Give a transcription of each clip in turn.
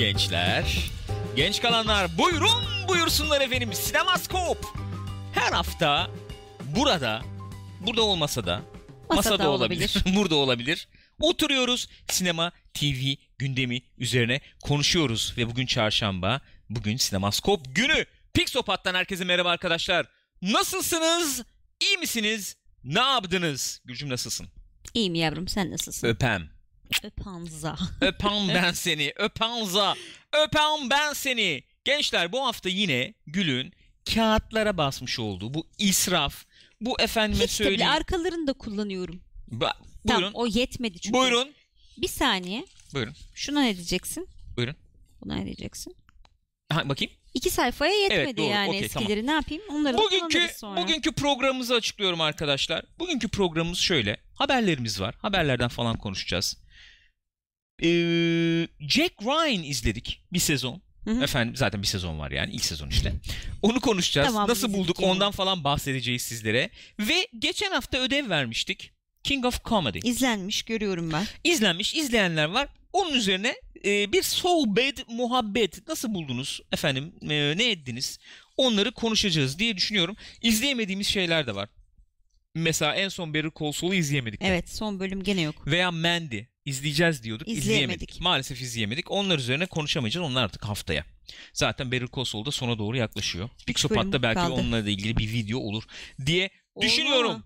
gençler. Genç kalanlar buyurun buyursunlar efendim Sinemaskop. Her hafta burada, burada olmasa da masada, Masada olabilir, burada olabilir. Oturuyoruz sinema, TV gündemi üzerine konuşuyoruz ve bugün çarşamba, bugün Sinemaskop günü. Pixopat'tan herkese merhaba arkadaşlar. Nasılsınız? İyi misiniz? Ne yaptınız? Gülcüm nasılsın? İyiyim yavrum sen nasılsın? Öpem. Öpanza. Öpem ben seni. Öpenza. Öpem ben seni. Gençler bu hafta yine Gül'ün kağıtlara basmış olduğu bu israf, bu efendime Hiç söyleyeyim. arkalarını da kullanıyorum. Ba- Tamam buyurun. o yetmedi çünkü. Buyurun. Bir saniye. Buyurun. Şuna ne diyeceksin? Buyurun. Buna ne diyeceksin? Ha, bakayım. İki sayfaya yetmedi doğru, yani okey, eskileri. Ne yapayım? Onları Bugünkü sonra. bugünkü programımızı açıklıyorum arkadaşlar. Bugünkü programımız şöyle. Haberlerimiz var. Haberlerden falan konuşacağız. Ee, Jack Ryan izledik bir sezon. Hı hı. Efendim zaten bir sezon var yani ilk sezon işte. Onu konuşacağız. Tamam, Nasıl bulduk yani. ondan falan bahsedeceğiz sizlere. Ve geçen hafta ödev vermiştik. King of Comedy. İzlenmiş görüyorum ben. İzlenmiş izleyenler var. Onun üzerine e, bir sohbet, muhabbet nasıl buldunuz efendim e, ne ettiniz onları konuşacağız diye düşünüyorum. İzleyemediğimiz şeyler de var. Mesela en son Better Call izleyemedik. Evet son bölüm gene yok. Veya Mandy izleyeceğiz diyorduk izleyemedik. İzleyemedik. Maalesef izleyemedik. Onlar üzerine konuşamayacağız. Onlar artık haftaya. Zaten Better Call Saul da sona doğru yaklaşıyor. Pixopat'ta belki kaldı. onunla da ilgili bir video olur diye Olur düşünüyorum. mu?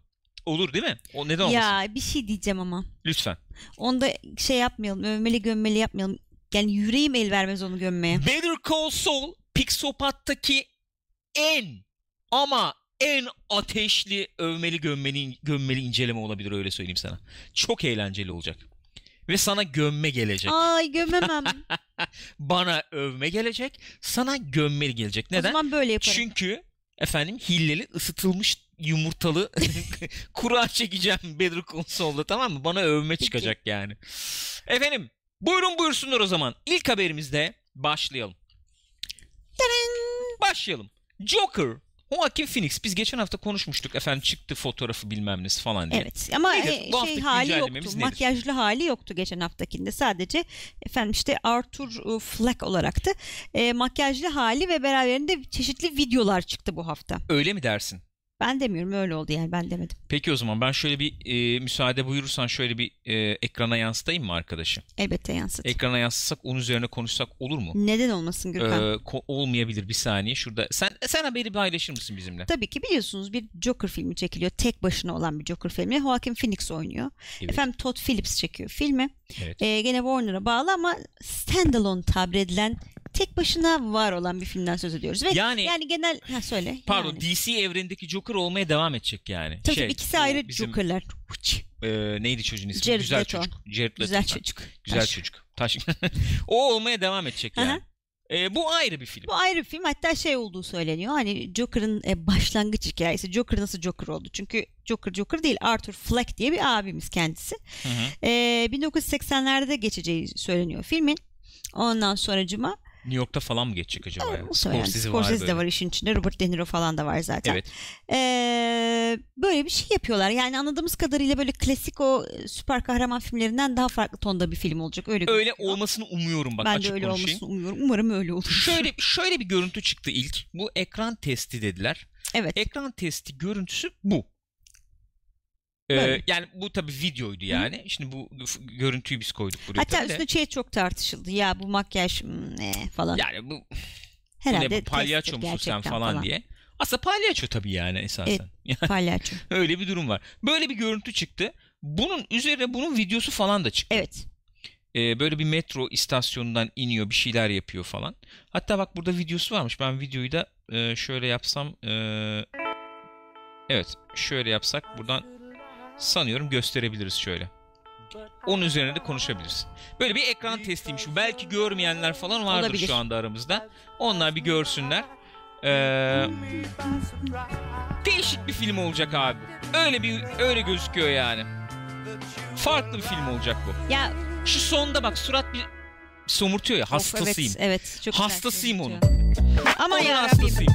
Olur değil mi? O neden olmasın? Ya bir şey diyeceğim ama. Lütfen. Onda şey yapmayalım. Övmeli gömmeli yapmayalım. Yani yüreğim el vermez onu gömmeye. Better Call Saul Pixopat'taki en ama en ateşli övmeli gömmeli, gömmeli inceleme olabilir öyle söyleyeyim sana. Çok eğlenceli olacak. Ve sana gömme gelecek. Ay gömemem. Bana övme gelecek, sana gömmeli gelecek. o Neden? zaman böyle yaparım. Çünkü efendim hilleli ısıtılmış yumurtalı kura çekeceğim Better Saul'da tamam mı? Bana övme Peki. çıkacak yani. Efendim buyurun buyursunlar o zaman. İlk haberimizde başlayalım. Başlayalım. Joker. Joaquin Phoenix. Biz geçen hafta konuşmuştuk efendim çıktı fotoğrafı bilmem nesi falan diye. Evet ama Nedir? e, Bu şey hali yoktu. nedir? Makyajlı hali yoktu geçen haftakinde. Sadece efendim işte Arthur e, Fleck olaraktı. E, makyajlı hali ve beraberinde çeşitli videolar çıktı bu hafta. Öyle mi dersin? Ben demiyorum öyle oldu yani ben demedim. Peki o zaman ben şöyle bir e, müsaade buyurursan şöyle bir e, ekrana yansıtayım mı arkadaşı? Elbette yansıt. Ekrana yansıtsak onun üzerine konuşsak olur mu? Neden olmasın Gürkan? Ee, ko- olmayabilir bir saniye şurada. Sen sen haberi paylaşır mısın bizimle? Tabii ki biliyorsunuz bir Joker filmi çekiliyor. Tek başına olan bir Joker filmi. Joaquin Phoenix oynuyor. Evet. Efendim Todd Phillips çekiyor filmi. Evet. Ee, gene Warner'a bağlı ama standalone tabir edilen tek başına var olan bir filmden söz ediyoruz. Ve Yani- yani, genel ha söyle. Pardon yani. DC evrenindeki Joker olmaya devam edecek yani. Tabii Şey, ikisi ayrı bizim, Joker'lar. e, neydi çocuğun ismi? Jared Güzel Leto. çocuk. Jared Leto. Güzel çocuk. Güzel Taş. çocuk. Taş. o olmaya devam edecek Aha. yani. E, bu ayrı bir film. Bu ayrı bir film. Hatta şey olduğu söyleniyor. Hani Joker'ın e, başlangıç hikayesi. Joker nasıl Joker oldu? Çünkü Joker Joker değil. Arthur Fleck diye bir abimiz kendisi. Hı hı. Ee, 1980'lerde geçeceği söyleniyor filmin. Ondan sonracıma New York'ta falan mı geçecek acaba? ya? muhtemelen Scorsese, Scorsese var de var işin içinde. Robert De Niro falan da var zaten. Evet. Ee, böyle bir şey yapıyorlar. Yani anladığımız kadarıyla böyle klasik o e, süper kahraman filmlerinden daha farklı tonda bir film olacak. Öyle Öyle gözüküyor. olmasını umuyorum bak Ben de açık öyle konuşayım. olmasını umuyorum. Umarım öyle olur. Şöyle şöyle bir görüntü çıktı ilk. Bu ekran testi dediler. Evet. Ekran testi görüntüsü bu. Ee, yani bu tabii videoydu yani. Şimdi bu görüntüyü biz koyduk buraya Hatta de. üstüne şey çok tartışıldı. Ya bu makyaj ne falan. Yani bu Herhalde ne bu palyaço musun sen gerçekten falan, diye. Aslında palyaço tabii yani esasen. Palyaço. Öyle bir durum var. Böyle bir görüntü çıktı. Bunun üzerine bunun videosu falan da çıktı. Evet. Ee, böyle bir metro istasyonundan iniyor bir şeyler yapıyor falan. Hatta bak burada videosu varmış. Ben videoyu da e, şöyle yapsam e, evet şöyle yapsak buradan sanıyorum gösterebiliriz şöyle. Onun üzerine de konuşabiliriz. Böyle bir ekran testiymiş. Belki görmeyenler falan vardır Olabilir. şu anda aramızda. Onlar bir görsünler. Ee, değişik bir film olacak abi. Öyle bir öyle gözüküyor yani. Farklı bir film olacak bu. Ya Şu sonda bak surat bir somurtuyor ya of, hastasıyım. evet, evet çok Hastasıyım onun. Ama Onun ya hastasıyım.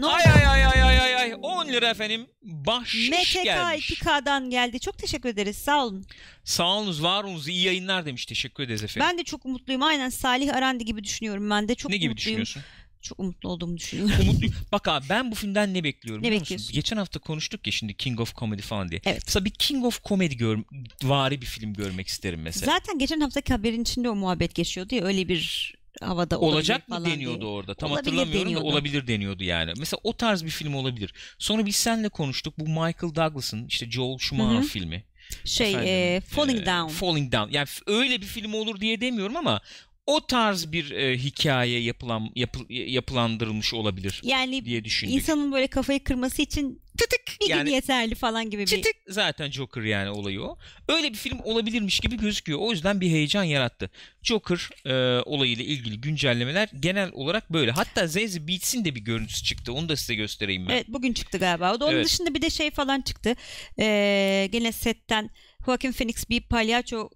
Ne? Ay ay ay ay ay ay ay 10 lira efendim bahşiş MTK gelmiş. 2K'dan geldi. Çok teşekkür ederiz. Sağ olun. Sağ olunuz var olunuz iyi yayınlar demiş teşekkür ederiz efendim. Ben de çok umutluyum. Aynen Salih Arandi gibi düşünüyorum ben de. Çok ne gibi umutluyum. düşünüyorsun? Çok umutlu olduğumu düşünüyorum. Umutluyum. Bak abi ben bu filmden ne bekliyorum Ne bekliyorsun? Geçen hafta konuştuk ya şimdi King of Comedy falan diye. Evet. Mesela bir King of Comedy gör, vari bir film görmek isterim mesela. Zaten geçen haftaki haberin içinde o muhabbet geçiyordu ya öyle bir havada Olacak mı deniyordu diye. orada? Tam Olabilir hatırlamıyorum deniyordu. da olabilir deniyordu yani. Mesela o tarz bir film olabilir. Sonra biz seninle konuştuk. Bu Michael Douglas'ın işte Joel Schumacher Hı hı. filmi. Şey Efendim, e, Falling e, Down. Falling Down. Yani öyle bir film olur diye demiyorum ama o tarz bir e, hikaye yapılan yapı- yapılandırılmış olabilir yani diye düşündük. insanın böyle kafayı kırması için Tıtık bir yani gün yeterli falan gibi bir. Çıtık zaten Joker yani olayı o. Öyle bir film olabilirmiş gibi gözüküyor. O yüzden bir heyecan yarattı. Joker e, olayıyla ilgili güncellemeler genel olarak böyle. Hatta Zazie Beats'in de bir görüntüsü çıktı. Onu da size göstereyim ben. Evet bugün çıktı galiba. O da onun Evet. dışında bir de şey falan çıktı. Ee, gene setten Joaquin Phoenix bir palyaço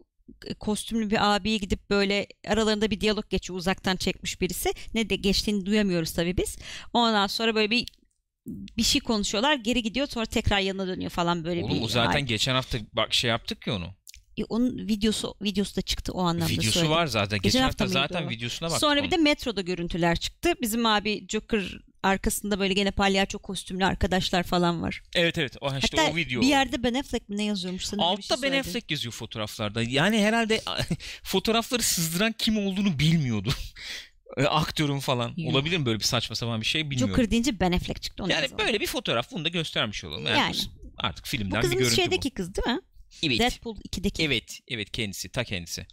kostümlü bir abiye gidip böyle aralarında bir diyalog geçiyor uzaktan çekmiş birisi. Ne de geçtiğini duyamıyoruz tabii biz. Ondan sonra böyle bir bir şey konuşuyorlar geri gidiyor sonra tekrar yanına dönüyor falan böyle Oğlum bir o zaten Ay, geçen hafta bak şey yaptık ya onu. e, onun videosu videosu da çıktı o anlamda Videosu söyledim. var zaten. Geçen Geçen hafta hafta zaten videosuna bak. Sonra bir de metroda görüntüler çıktı. Bizim abi Joker arkasında böyle gene palyaço kostümlü arkadaşlar falan var. Evet evet. O işte Hatta o video. bir yerde Ben Affleck mi ne yazıyormuş bir Altta şey Ben. Affleck yazıyor fotoğraflarda. Yani herhalde fotoğrafları sızdıran kim olduğunu bilmiyordu. E, Aktörün falan. Yok. Olabilir mi böyle bir saçma sapan bir şey bilmiyorum. Joker deyince Ben Affleck çıktı. Onu Yani yazalım. böyle bir fotoğraf bunu da göstermiş olalım. Yani, Yani. artık Bu filmden bir kızımız görüntü şeydeki bu. kız değil mi? Evet. Deadpool 2'deki. Evet, evet kendisi, ta kendisi.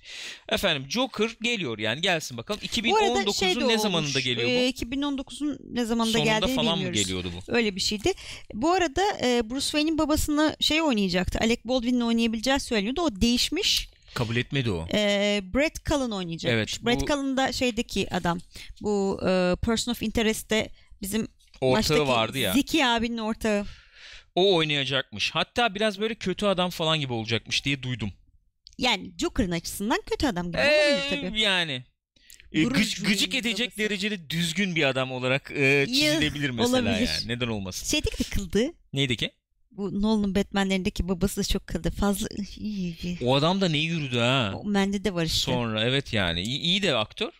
Efendim Joker geliyor yani gelsin bakalım. Bu arada şey 2019'un de ne olmuş, zamanında geliyor bu? e, 2019'un ne zamanında Sonunda geldiğini falan mı bilmiyoruz. geliyordu bu? Öyle bir şeydi. Bu arada e, Bruce Wayne'in babasını şey oynayacaktı. Alec Baldwin'le oynayabileceği söyleniyordu. O değişmiş. Kabul etmedi o. E, Brett Cullen oynayacakmış. Evet, Brett bu- Cullen da şeydeki adam. Bu e, Person of Interest'te bizim Ortağı vardı ya. Zeki abinin ortağı. O oynayacakmış. Hatta biraz böyle kötü adam falan gibi olacakmış diye duydum. Yani Joker'ın açısından kötü adam gibi olabilir Ee, tabii. yani. E, Gurur gıc- gıcık edecek babası. derecede düzgün bir adam olarak e, çizilebilir mesela olabilir. yani. Neden olmasın? Şeydeki de kıldı. Neydi ki? Bu Nolan'ın Batman'lerindeki babası da çok kıldı. Fazla. O adam da ne yürüdü ha? O Mende de var işte. Sonra evet yani. İyi, iyi de aktör.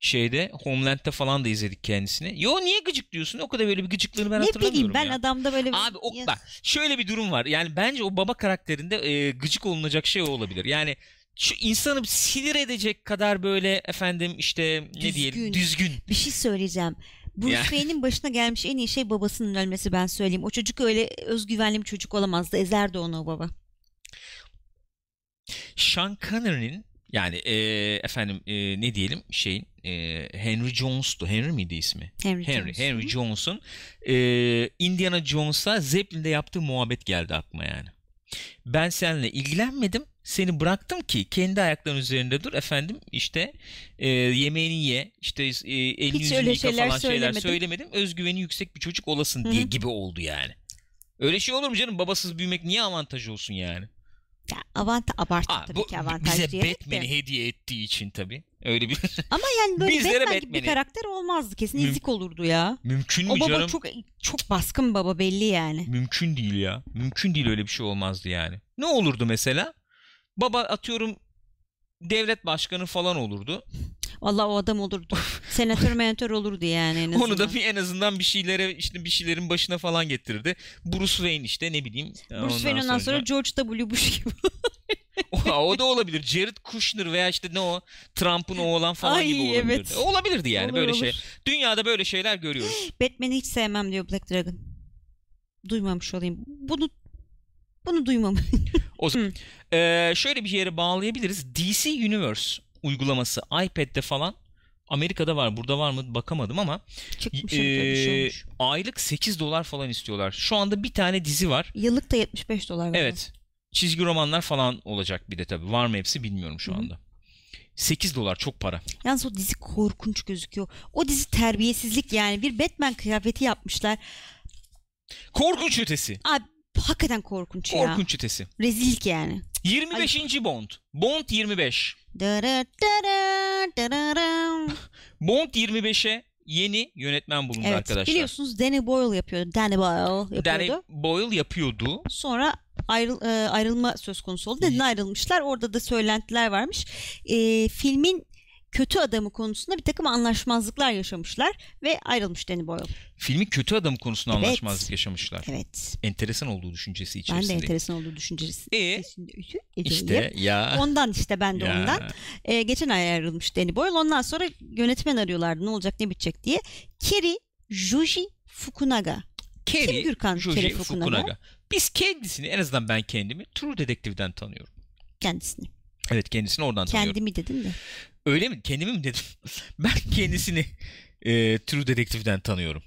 Şeyde Homeland'de falan da izledik kendisini. Yo niye gıcık diyorsun? O kadar böyle bir gıcıklığını ben ne hatırlamıyorum bileyim ben ya. adamda böyle Abi o bak şöyle bir durum var. Yani bence o baba karakterinde e, gıcık olunacak şey o olabilir. Yani şu insanı sinir edecek kadar böyle efendim işte ne diyelim Düzgün. düzgün. bir şey söyleyeceğim. Bruce Ya. Wayne'in başına gelmiş en iyi şey babasının ölmesi ben söyleyeyim. O çocuk öyle özgüvenli bir çocuk olamazdı. Ezerdi onu o baba. Sean Connery'nin yani e, efendim e, ne diyelim şeyin e, Henry Jones'tu. Henry miydi ismi? Henry, Henry. Jones. Henry. Jones'un e, Indiana Jones'a Zeppelin'de yaptığı muhabbet geldi aklıma yani. Ben seninle ilgilenmedim. Seni bıraktım ki kendi ayaklarının üzerinde dur efendim işte e, yemeğini ye işte e, elini Hiç yüzünü yıka şeyler falan şeyler söylemedim. söylemedim. Özgüveni yüksek bir çocuk olasın Hı diye gibi oldu yani. Öyle şey olur mu canım? Babasız büyümek niye avantaj olsun yani? Ya avanta abarttı Aa, tabii ki avantaj bize diyerek de. Batman'i hediye ettiği için tabii. Öyle bir Ama yani böyle Bizlere Batman gibi bir karakter olmazdı. Kesin Müm- ezik olurdu ya. mümkün mü O baba canım? çok çok baskın baba belli yani. Mümkün değil ya. Mümkün değil öyle bir şey olmazdı yani. Ne olurdu mesela? Baba atıyorum devlet başkanı falan olurdu. Vallahi o adam olurdu. Senatör menatör olurdu yani en Onu da bir en azından bir şeylere işte bir şeylerin başına falan getirirdi. Bruce Wayne işte ne bileyim. Bruce Wayne ondan sonra George W. Bush gibi. o, o da olabilir. Jared Kushner veya işte ne o Trump'ın oğlan falan Ay, gibi olabilirdi. evet. Olabilirdi yani Olur, böyle olur. şey. Dünyada böyle şeyler görüyoruz. Batman'i hiç sevmem diyor Black Dragon. Duymamış olayım. Bunu bunu duymam. O zaman. Ee, şöyle bir yere bağlayabiliriz. DC Universe uygulaması iPad'de falan Amerika'da var. Burada var mı bakamadım ama Çıkmış bir şey aylık 8 dolar falan istiyorlar. Şu anda bir tane dizi var. Yıllık da 75 dolar. galiba. Evet. Çizgi romanlar falan olacak bir de tabii. Var mı hepsi bilmiyorum şu Hı hı. anda. 8 dolar çok para. Yalnız o dizi korkunç gözüküyor. O dizi terbiyesizlik yani. Bir Batman kıyafeti yapmışlar. Korkunç ötesi. Abi hakikaten korkunç, ya. Korkunç ötesi. Rezillik yani. 25. Bond. Bond 25. Dara dara dara. Bond 25'e yeni yönetmen bulundu Evet arkadaşlar. biliyorsunuz Danny Boyle yapıyordu. Danny Boyle yapıyordu. Danny Boyle yapıyordu. Sonra ayrıl, e, ayrılma söz konusu oldu. Neden ayrılmışlar? Orada da söylentiler varmış. E, filmin kötü adamı konusunda bir takım anlaşmazlıklar yaşamışlar ve ayrılmış Danny Boyle. Filmin kötü adam konusunda Evet. anlaşmazlık yaşamışlar. Evet. Enteresan olduğu düşüncesi Ben de içerisinde. enteresan olduğu düşüncesi. E, İşte ya. Ondan işte ben de ya. ondan. E, geçen ay ayrılmış Danny Boyle. Ondan sonra yönetmen arıyorlardı ne olacak ne bitecek diye. Keri Joji Fukunaga. Kim Kerry Gürkan Joji Keri Fukunaga? Fukunaga. Biz kendisini en azından ben kendimi True Detective'den tanıyorum. Kendisini. Evet kendisini oradan tanıyorum. Kendimi dedim de. Öyle mi? Kendimi mi dedim? ben kendisini e, True Detective'den tanıyorum.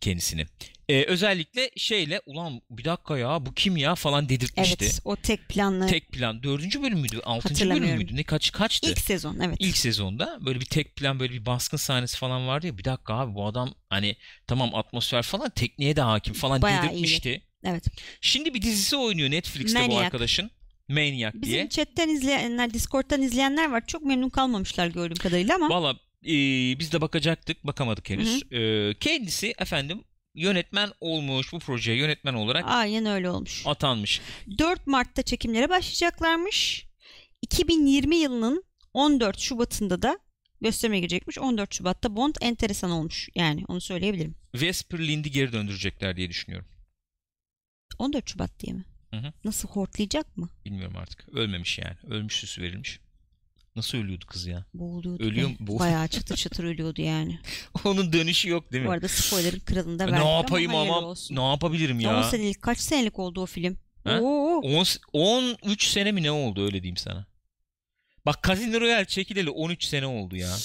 Kendisini. E, özellikle şeyle ulan bir dakika ya bu kim ya falan dedirtmişti. Evet o tek planlı Tek plan. Dördüncü bölüm müydü? Altıncı bölüm müydü? Ne kaç kaçtı? ilk sezon evet. İlk sezonda böyle bir tek plan böyle bir baskın sahnesi falan vardı ya bir dakika abi bu adam hani tamam atmosfer falan tekniğe de hakim falan Bayağı dedirtmişti. Evet. Şimdi bir dizisi oynuyor Netflix'te bu Maniac. arkadaşın. Maniac Bizim diye. chatten izleyenler, Discord'dan izleyenler var. Çok memnun kalmamışlar gördüğüm kadarıyla ama Valla e, biz de bakacaktık bakamadık henüz. E, kendisi efendim yönetmen olmuş bu projeye yönetmen olarak aynen öyle olmuş. atanmış. 4 Mart'ta çekimlere başlayacaklarmış. 2020 yılının 14 Şubat'ında da gösterime girecekmiş. 14 Şubat'ta Bond enteresan olmuş. Yani onu söyleyebilirim. Vesper Lind'i geri döndürecekler diye düşünüyorum. 14 Şubat diye mi? Hı hı. Nasıl hortlayacak mı? Bilmiyorum artık. Ölmemiş yani. Ölmüş süsü verilmiş. Nasıl ölüyordu kız ya? Boğuluyordu. Ölüyor mu? Boğ- Bayağı çıtır çıtır ölüyordu yani. Onun dönüşü yok değil mi? Bu arada spoiler'ın kralını da verdik ne yapayım ama, ama, ne yapabilirim ya? 10 senelik kaç senelik oldu o film? Ha? Oo, 10 13 sene mi ne oldu öyle diyeyim sana. Bak Casino Royale çekileli 13 sene oldu ya.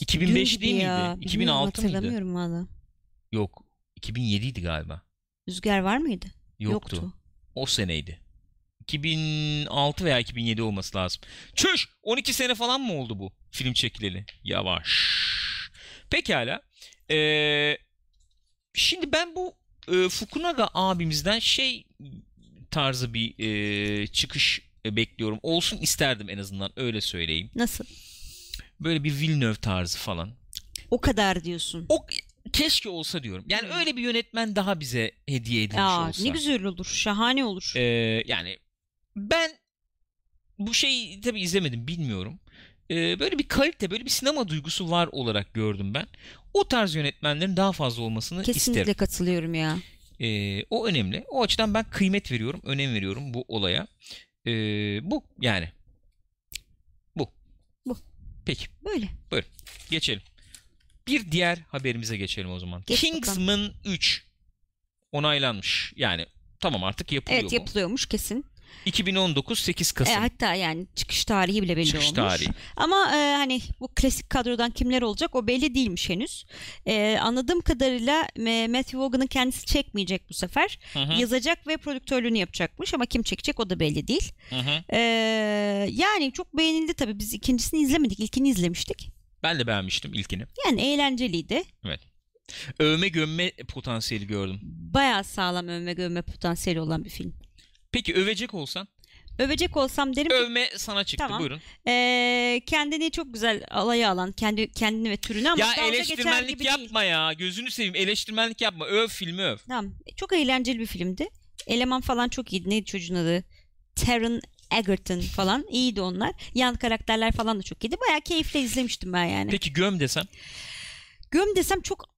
2005 dün değil ya. miydi? Bilmiyorum, 2006 mıydı? Hatırlamıyorum valla. Yok. 2007 idi galiba. Rüzgar var mıydı? Yoktu. O seneydi. 2006 veya 2007 olması lazım. Çüş! 12 sene falan mı oldu bu film çekileli? Yavaş. Pekala. Ee, şimdi ben bu e, Fukunaga abimizden şey tarzı bir e, çıkış e, bekliyorum. Olsun isterdim en azından öyle söyleyeyim. Nasıl? Böyle bir Villeneuve tarzı falan. O kadar diyorsun. O keşke olsa diyorum. Yani Hmm. öyle bir yönetmen daha bize hediye edilmiş Aa, olsa. ne güzel olur. Şahane olur. Ee, yani ben bu şeyi tabii izlemedim bilmiyorum. Ee, böyle bir kalite, böyle bir sinema duygusu var olarak gördüm ben. O tarz yönetmenlerin daha fazla olmasını Kesinlikle isterim. katılıyorum ya. Ee, o önemli. O açıdan ben kıymet veriyorum, önem veriyorum bu olaya. Ee, bu yani. Bu. Bu. Peki Böyle. geçelim. Bir diğer haberimize geçelim o zaman. Geç Kingsman 3 onaylanmış. Yani tamam artık yapılıyor Evet bu. yapılıyormuş kesin. 2019 8 Kasım. E, hatta yani çıkış tarihi bile belli Çıkış olmuş. tarihi. Ama e, hani bu klasik kadrodan kimler olacak o belli değilmiş henüz. E, anladığım kadarıyla e, Matthew Vaughan'ın kendisi çekmeyecek bu sefer. Hı hı, Yazacak ve prodüktörlüğünü yapacakmış ama kim çekecek o da belli değil. hı hı. E, yani çok beğenildi tabii. Biz ikincisini izlemedik. İlkini izlemiştik. Ben de beğenmiştim ilkini. Yani eğlenceliydi. Övme gömme potansiyeli gördüm. Bayağı sağlam övme görme potansiyeli olan bir film. Peki övecek olsan? Övecek olsam derim ki Övme sana çıktı Tamam. buyurun. e, kendini çok güzel alaya alan kendi kendini ve türünü ama ya eleştirmenlik gibi değil. yapma ya. Gözünü seveyim eleştirmenlik yapma. Öv filmi öv. Tamam. Çok eğlenceli bir filmdi. Eleman falan çok iyiydi. Neydi çocuğun adı? Taron Egerton falan. İyiydi onlar. Yan karakterler falan da çok iyiydi. Bayağı keyifle izlemiştim ben yani. Peki göm desem? Göm desem çok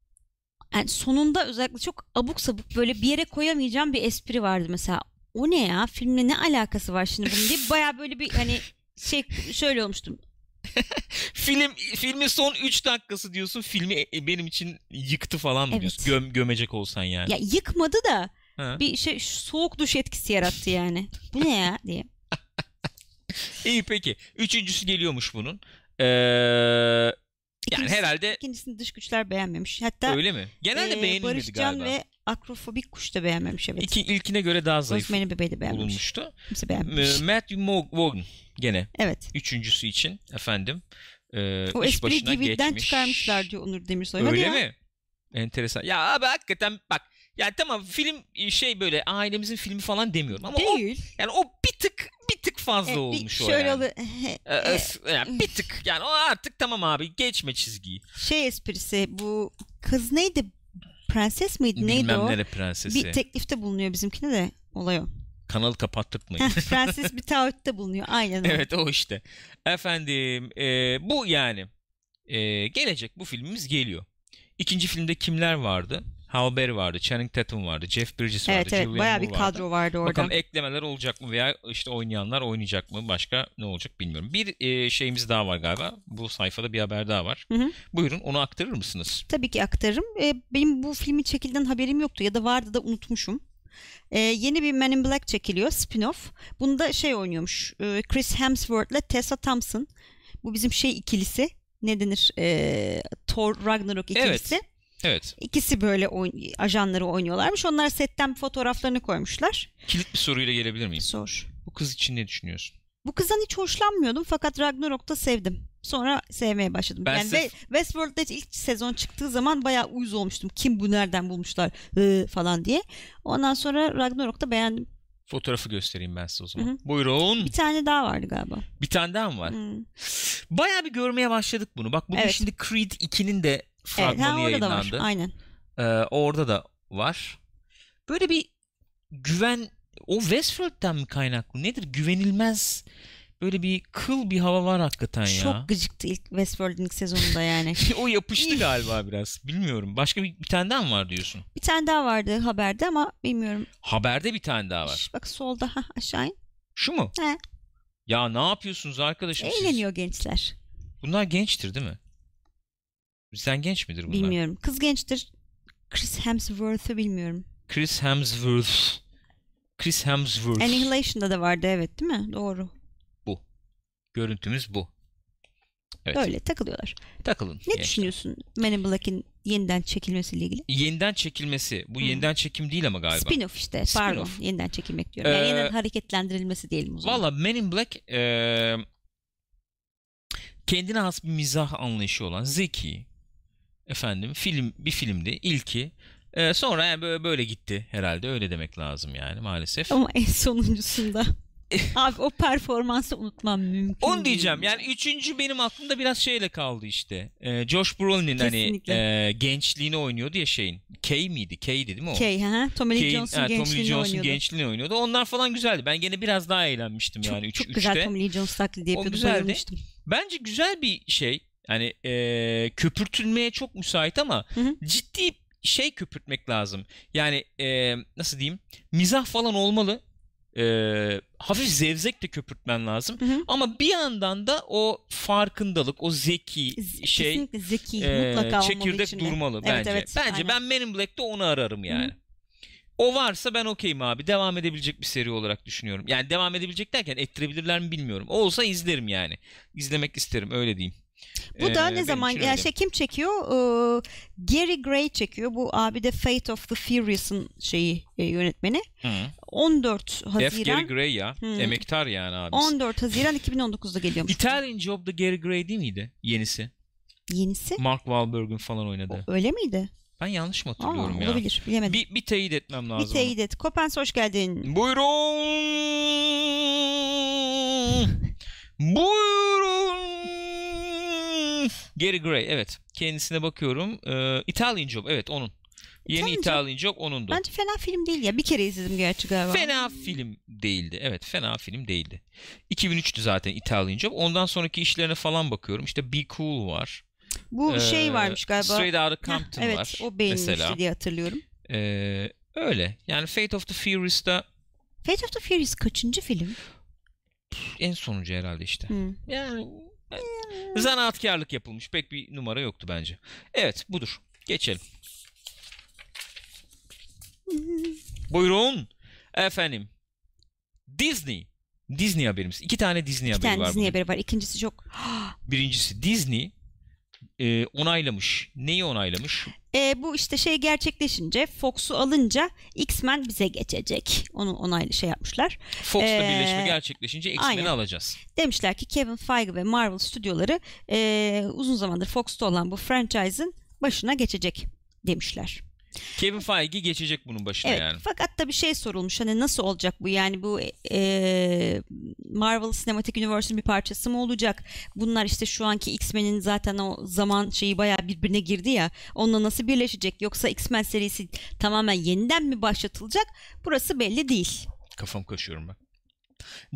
yani sonunda özellikle çok abuk sabuk böyle bir yere koyamayacağım bir espri vardı mesela. O ne ya? Filmle ne alakası var şimdi bunun diye bayağı böyle bir hani şey şöyle olmuştum. Film filmin son 3 dakikası diyorsun. Filmi e, benim için yıktı falan mı Evet. diyorsun? Göm, gömecek olsan yani. Ya yıkmadı da Ha. bir şey soğuk duş etkisi yarattı yani. Bu ne ya diye. İyi peki. Üçüncüsü geliyormuş bunun. Ee, yani İkincisi- herhalde İkincisini dış güçler beğenmemiş. Hatta öyle mi? Genelde Ee, beğenilmedi Barışcan galiba. ve Akrofobik Kuş da beğenmemiş evet. İki, ilkine göre daha zayıf Rosemary Bebeği de beğenmemiş. bulunmuştu. Kimse beğenmemiş. Matthew Mo- Vaughn gene Evet. üçüncüsü için efendim e, O espriyi DVD'den geçmiş. çıkarmışlar diyor Onur Demirsoy. Hadi Öyle ya. mi? Enteresan. Ya abi hakikaten bak yani tamam film şey böyle ailemizin filmi falan demiyorum ama o Değil. yani o bir tık bir tık fazla E, bir- olmuş o şöyle yani. oluyor. E, E, yani bir tık yani o artık tamam abi geçme çizgiyi. şey esprisi bu kız neydi? Prenses miydi? Neydi Bilmem o? nere prensesi. Bir teklifte bulunuyor bizimkine de olay o. Kanalı kapattırtmayın. Prenses bir taahhütte bulunuyor. Aynen o. evet o işte. Efendim e, bu yani e, gelecek bu filmimiz geliyor. İkinci filmde kimler vardı? Halle Berry vardı, Channing Tatum vardı, Jeff Bridges vardı, Evet evet Julianne bayağı bir Moore vardı. kadro vardı orada. Bakalım eklemeler olacak mı veya işte oynayanlar oynayacak mı başka ne olacak bilmiyorum. Bir e, şeyimiz daha var galiba. Bu sayfada bir haber daha var. Hı hı. Buyurun onu aktarır mısınız? Tabii ki aktarırım. Ee, benim bu filmin çekildiğinden haberim yoktu ya da vardı da unutmuşum. Ee, yeni bir Men in Black çekiliyor spin-off. Bunda şey oynuyormuş. e, Chris Hemsworth ile Tessa Thompson. Bu bizim şey ikilisi. Ne denir? Ee, Thor Ragnarok ikilisi. Evet. İkisi böyle oyn- ajanları oynuyorlarmış. Onlar setten fotoğraflarını koymuşlar. Kilit bir soruyla gelebilir miyim? Sor. Bu kız için ne düşünüyorsun? Bu kızdan hiç hoşlanmıyordum fakat Ragnarok'ta sevdim. Sonra sevmeye başladım. Ben yani ve Westworld'da ilk sezon çıktığı zaman bayağı uyuz olmuştum. Kim bu nereden bulmuşlar hı, falan diye. Ondan sonra Ragnarok'ta beğendim. Fotoğrafı göstereyim ben size o zaman. Hı hı. Buyurun. Bir tane daha vardı galiba. Bir tane daha mı var? Hmm. Bayağı bir görmeye başladık bunu. Bak bugün Evet. şimdi Creed 2'nin de Evet, fragmanı ha, orada da var. yayınlandı. Aynen. Ee, orada da var. Böyle bir güven o Westworld'den mi kaynaklı? Nedir? Güvenilmez böyle bir kıl bir hava var hakikaten ya. Çok gıcıktı ilk Westworld'un ilk sezonunda yani. o yapıştı galiba biraz. Bilmiyorum. Başka bir, bir tane daha mı var diyorsun? bir tane daha vardı haberde ama bilmiyorum. Haberde bir tane daha var. Şş, Bak solda ha, aşağı in. Şu mu? He. Ya ne yapıyorsunuz arkadaşım siz? Eğleniyor gençler. Bunlar gençtir değil mi? Bizden genç midir bunlar? Bilmiyorum. Kız gençtir. Chris Hemsworth'ı bilmiyorum. Chris Hemsworth. Chris Hemsworth. Annihilation'da da vardı evet değil mi? Doğru. Görüntümüz bu. Evet. Böyle takılıyorlar. Takılın. Ne gençler. düşünüyorsun Men in Black'in yeniden çekilmesiyle ilgili? Yeniden çekilmesi. Bu Hı. yeniden çekim değil ama galiba. Spin-off işte. Spin-off. Pardon. Yeniden çekilmek diyorum. Yani Ee, yeniden hareketlendirilmesi diyelim o zaman. Valla Men in Black eee, kendine has bir mizah anlayışı olan zeki efendim film bir filmdi ilki Eee, sonra yani böyle, böyle gitti herhalde öyle demek lazım yani maalesef. Ama en sonuncusunda. Abi o performansı unutmam mümkün Onu değil. diyeceğim yani üçüncü benim aklımda biraz şeyle kaldı işte. Eee, Josh Brolin'in hani eee, gençliğini oynuyordu ya şeyin. Kay miydi? Kay'di değil mi o? Kay, ha, Tommy Lee Jones'un ha, Tommy Lee gençliğini oynuyordu. gençliğini oynuyordu. Onlar falan güzeldi. Ben gene biraz daha eğlenmiştim Çok, yani 3 çok üçte. güzel Tommy Lee Jones taklidi yapıyordu. güzeldi. Bayılmıştım. Bence güzel bir şey. Yani eee, köpürtülmeye çok müsait ama Hı hı. ciddi şey köpürtmek lazım. Yani eee, nasıl diyeyim? Mizah falan olmalı. Eee, hafif zevzek de köpürtmen lazım. Hı hı. Ama bir yandan da o farkındalık, o zeki Z- şey Kesinlikle zeki. eee, mutlaka çekirdek içinde. durmalı Evet, bence. evet, bence aynen. ben Men in Black'te onu ararım yani. O varsa ben okeyim abi. Devam edebilecek bir seri olarak düşünüyorum. Yani devam edebilecek derken ettirebilirler mi bilmiyorum. O olsa izlerim yani. İzlemek isterim öyle diyeyim. Bu da Ee, ne benim zaman öyle. şey kim çekiyor? Ee, Gary Gray çekiyor. Bu abi de Fate of the Furious'ın şeyi e, yönetmeni. Hı. 14 F. Gary Haziran Gray ya. Hı. Emektar yani abi. 14 Haziran 2019'da geliyormuş. Italian Job da Gary Gray değil miydi? Yenisi. Yenisi. Mark Wahlberg'ün falan oynadığı. Öyle miydi? Ben yanlış mı Aa, hatırlıyorum ya? olabilir. Bilemedim. Bir, bir teyit etmem Bir lazım. teyit et. Kopens hoş geldin. Buyurun. Buyurun. Gary Gray evet. Kendisine bakıyorum. Ee, Italian Job evet onun. Yeni Job- Italian Job onundu. Bence fena film değil ya. Bir kere izledim gerçi galiba. Fena film değildi. Evet fena film değildi. 2003'tü zaten Italian Job. Ondan sonraki işlerine falan bakıyorum. İşte Be Cool var. Bu Ee, şey varmış galiba. Straight Outta Heh, Compton evet var. o beğenilmişti mesela. diye hatırlıyorum. Ee, öyle. Yani Fate of the Furious'ta Fate of the Furious kaçıncı film? en sonuncu herhalde işte. Hı. Yani zanaatkarlık yapılmış. Pek bir numara yoktu bence. Evet budur. Geçelim. Buyurun. Efendim. Disney. Disney haberimiz. İki tane Disney Bir haberi tane var Disney bugün. haberi var. İkincisi çok... Birincisi Disney e, onaylamış. Neyi onaylamış? E, bu işte şey gerçekleşince Fox'u alınca X-Men bize geçecek. Onu onaylı şey yapmışlar. Fox'la Ee, birleşme gerçekleşince X-Men'i alacağız. Demişler ki Kevin Feige ve Marvel stüdyoları e, uzun zamandır Fox'ta olan bu franchise'ın başına geçecek demişler. Kevin Feige geçecek bunun başına Evet yani. fakat da bir şey sorulmuş hani nasıl olacak bu yani bu e, Marvel Cinematic Universe'ın bir parçası mı olacak? Bunlar işte şu anki X-Men'in zaten o zaman şeyi bayağı birbirine girdi ya onunla nasıl birleşecek yoksa X-Men serisi tamamen yeniden mi başlatılacak? Burası belli değil. Kafam kaşıyorum ben.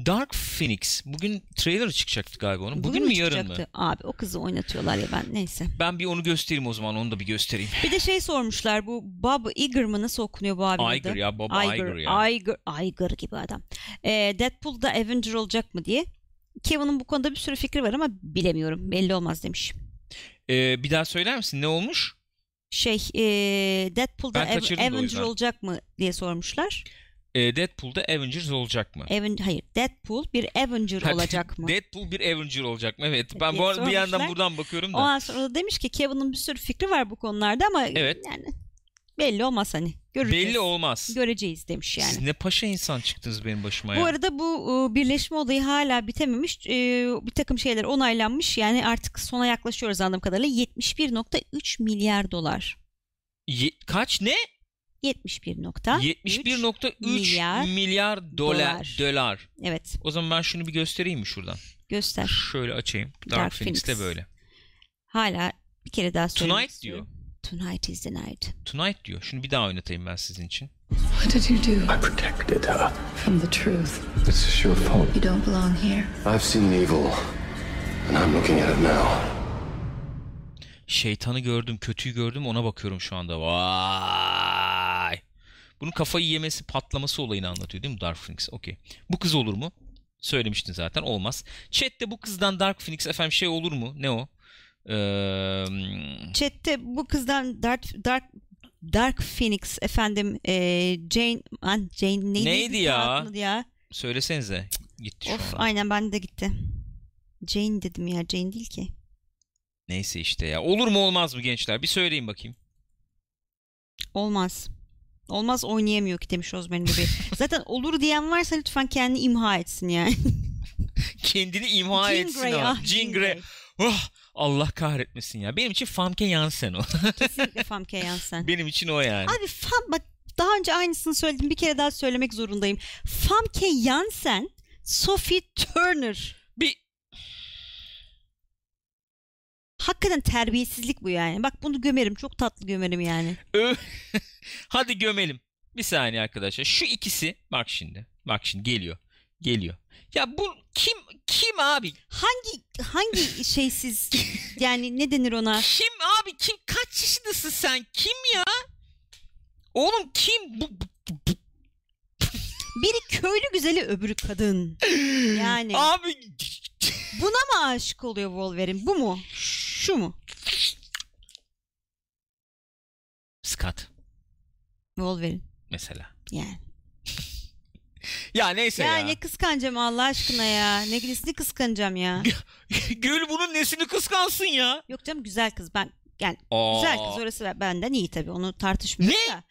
Dark Phoenix. Bugün trailer çıkacaktı galiba onun. Bugün, mü yarın mı? Abi o kızı oynatıyorlar ya ben neyse. Ben bir onu göstereyim o zaman. Onu da bir göstereyim. Bir de şey sormuşlar bu Bob Iger mı nasıl okunuyor bu abinin Iger adı? ya. Bob Iger, ya. Iger, Iger gibi adam. Ee, Deadpool'da Avenger olacak mı diye. Kevin'in bu konuda bir sürü fikri var ama bilemiyorum. Belli olmaz demiş. Ee, bir daha söyler misin? Ne olmuş? Şey e, Deadpool'da Av- Avenger olacak mı diye sormuşlar. Ee, Deadpool'da Avengers olacak mı? Aven hayır Deadpool bir Avenger Ha, olacak mı? Deadpool bir Avenger olacak mı? Evet. Ben bu bir yandan buradan bakıyorum da. Ondan sonra da demiş ki Kevin'in bir sürü fikri var bu konularda ama Evet. yani belli olmaz hani. Göreceğiz. Belli olmaz. Göreceğiz demiş yani. Siz ne paşa insan çıktınız benim başıma ya. Bu arada bu e, birleşme olayı hala bitememiş. E, bir takım şeyler onaylanmış. Yani artık sona yaklaşıyoruz anladığım kadarıyla. 71.3 milyar dolar. Ye- kaç ne? 71.3 71.3 milyar milyar, dolar, dolar. dolar. Evet O zaman ben şunu bir göstereyim mi şuradan? göster. Şöyle açayım. Dark, Dark Phoenix'te Phoenix. böyle. Hala bir kere daha söylemek Tonight diyor. Tonight is the night. Tonight diyor. Şunu bir daha oynatayım ben sizin için. What did you do? I protected her. From the truth. It's your fault. You don't belong here. I've seen evil, and I'm looking at it now. Şeytanı gördüm, kötüyü gördüm ona bakıyorum şu anda. Vay. Bunun kafayı yemesi, patlaması olayını anlatıyor değil mi Dark Phoenix? Okey. Bu kız olur mu? Söylemiştin zaten. Olmaz. Chat'te bu kızdan Dark Phoenix efendim şey olur mu? Ne o? Ee, Chat'te bu kızdan Dark Dark Dark Phoenix efendim e, Jane an Jane neydi? Neydi ya? Ya? söylesenize. Gitti şu Of aynen bende de gitti. Jane dedim ya Jane değil ki. Neyse işte ya. Olur mu olmaz mı gençler? Bir söyleyin bakayım. Olmaz. Olmaz oynayamıyor ki demiş Ozmen gibi. Zaten olur diyen varsa lütfen kendini imha etsin yani. Kendini imha Jean etsin Grey, o. ah, Jean Grey. Grey. Oh, Allah kahretmesin ya. Benim için Famke Janssen o. Kesinlikle Famke Janssen. Benim için o yani. Abi Fam bak daha önce aynısını söyledim bir kere daha söylemek zorundayım. Famke Janssen, Sophie Turner. Hakikaten terbiyesizlik bu yani. Bak bunu gömerim. Çok tatlı gömerim yani. Hadi gömelim. Bir saniye arkadaşlar. Şu ikisi bak şimdi. Bak şimdi geliyor. Geliyor. Ya bu kim kim abi? Hangi hangi şeysiz yani ne denir ona? Kim abi? Kim kaç yaşındasın sen? Kim ya? Oğlum kim? Bu- Biri köylü güzeli öbürü kadın. Yani abi buna mı aşık oluyor Wolverine? Bu mu? Şu mu? Scott Wolverine mesela. yani. Ya neyse Ya, ya. ne kıskanacağım Allah aşkına ya. Ne nesini kıskanacağım ya. Gül bunun nesini kıskansın ya? Yok canım güzel kız ben yani Aa. güzel kız orası benden iyi tabii onu tartışmıyoruz Ne? da.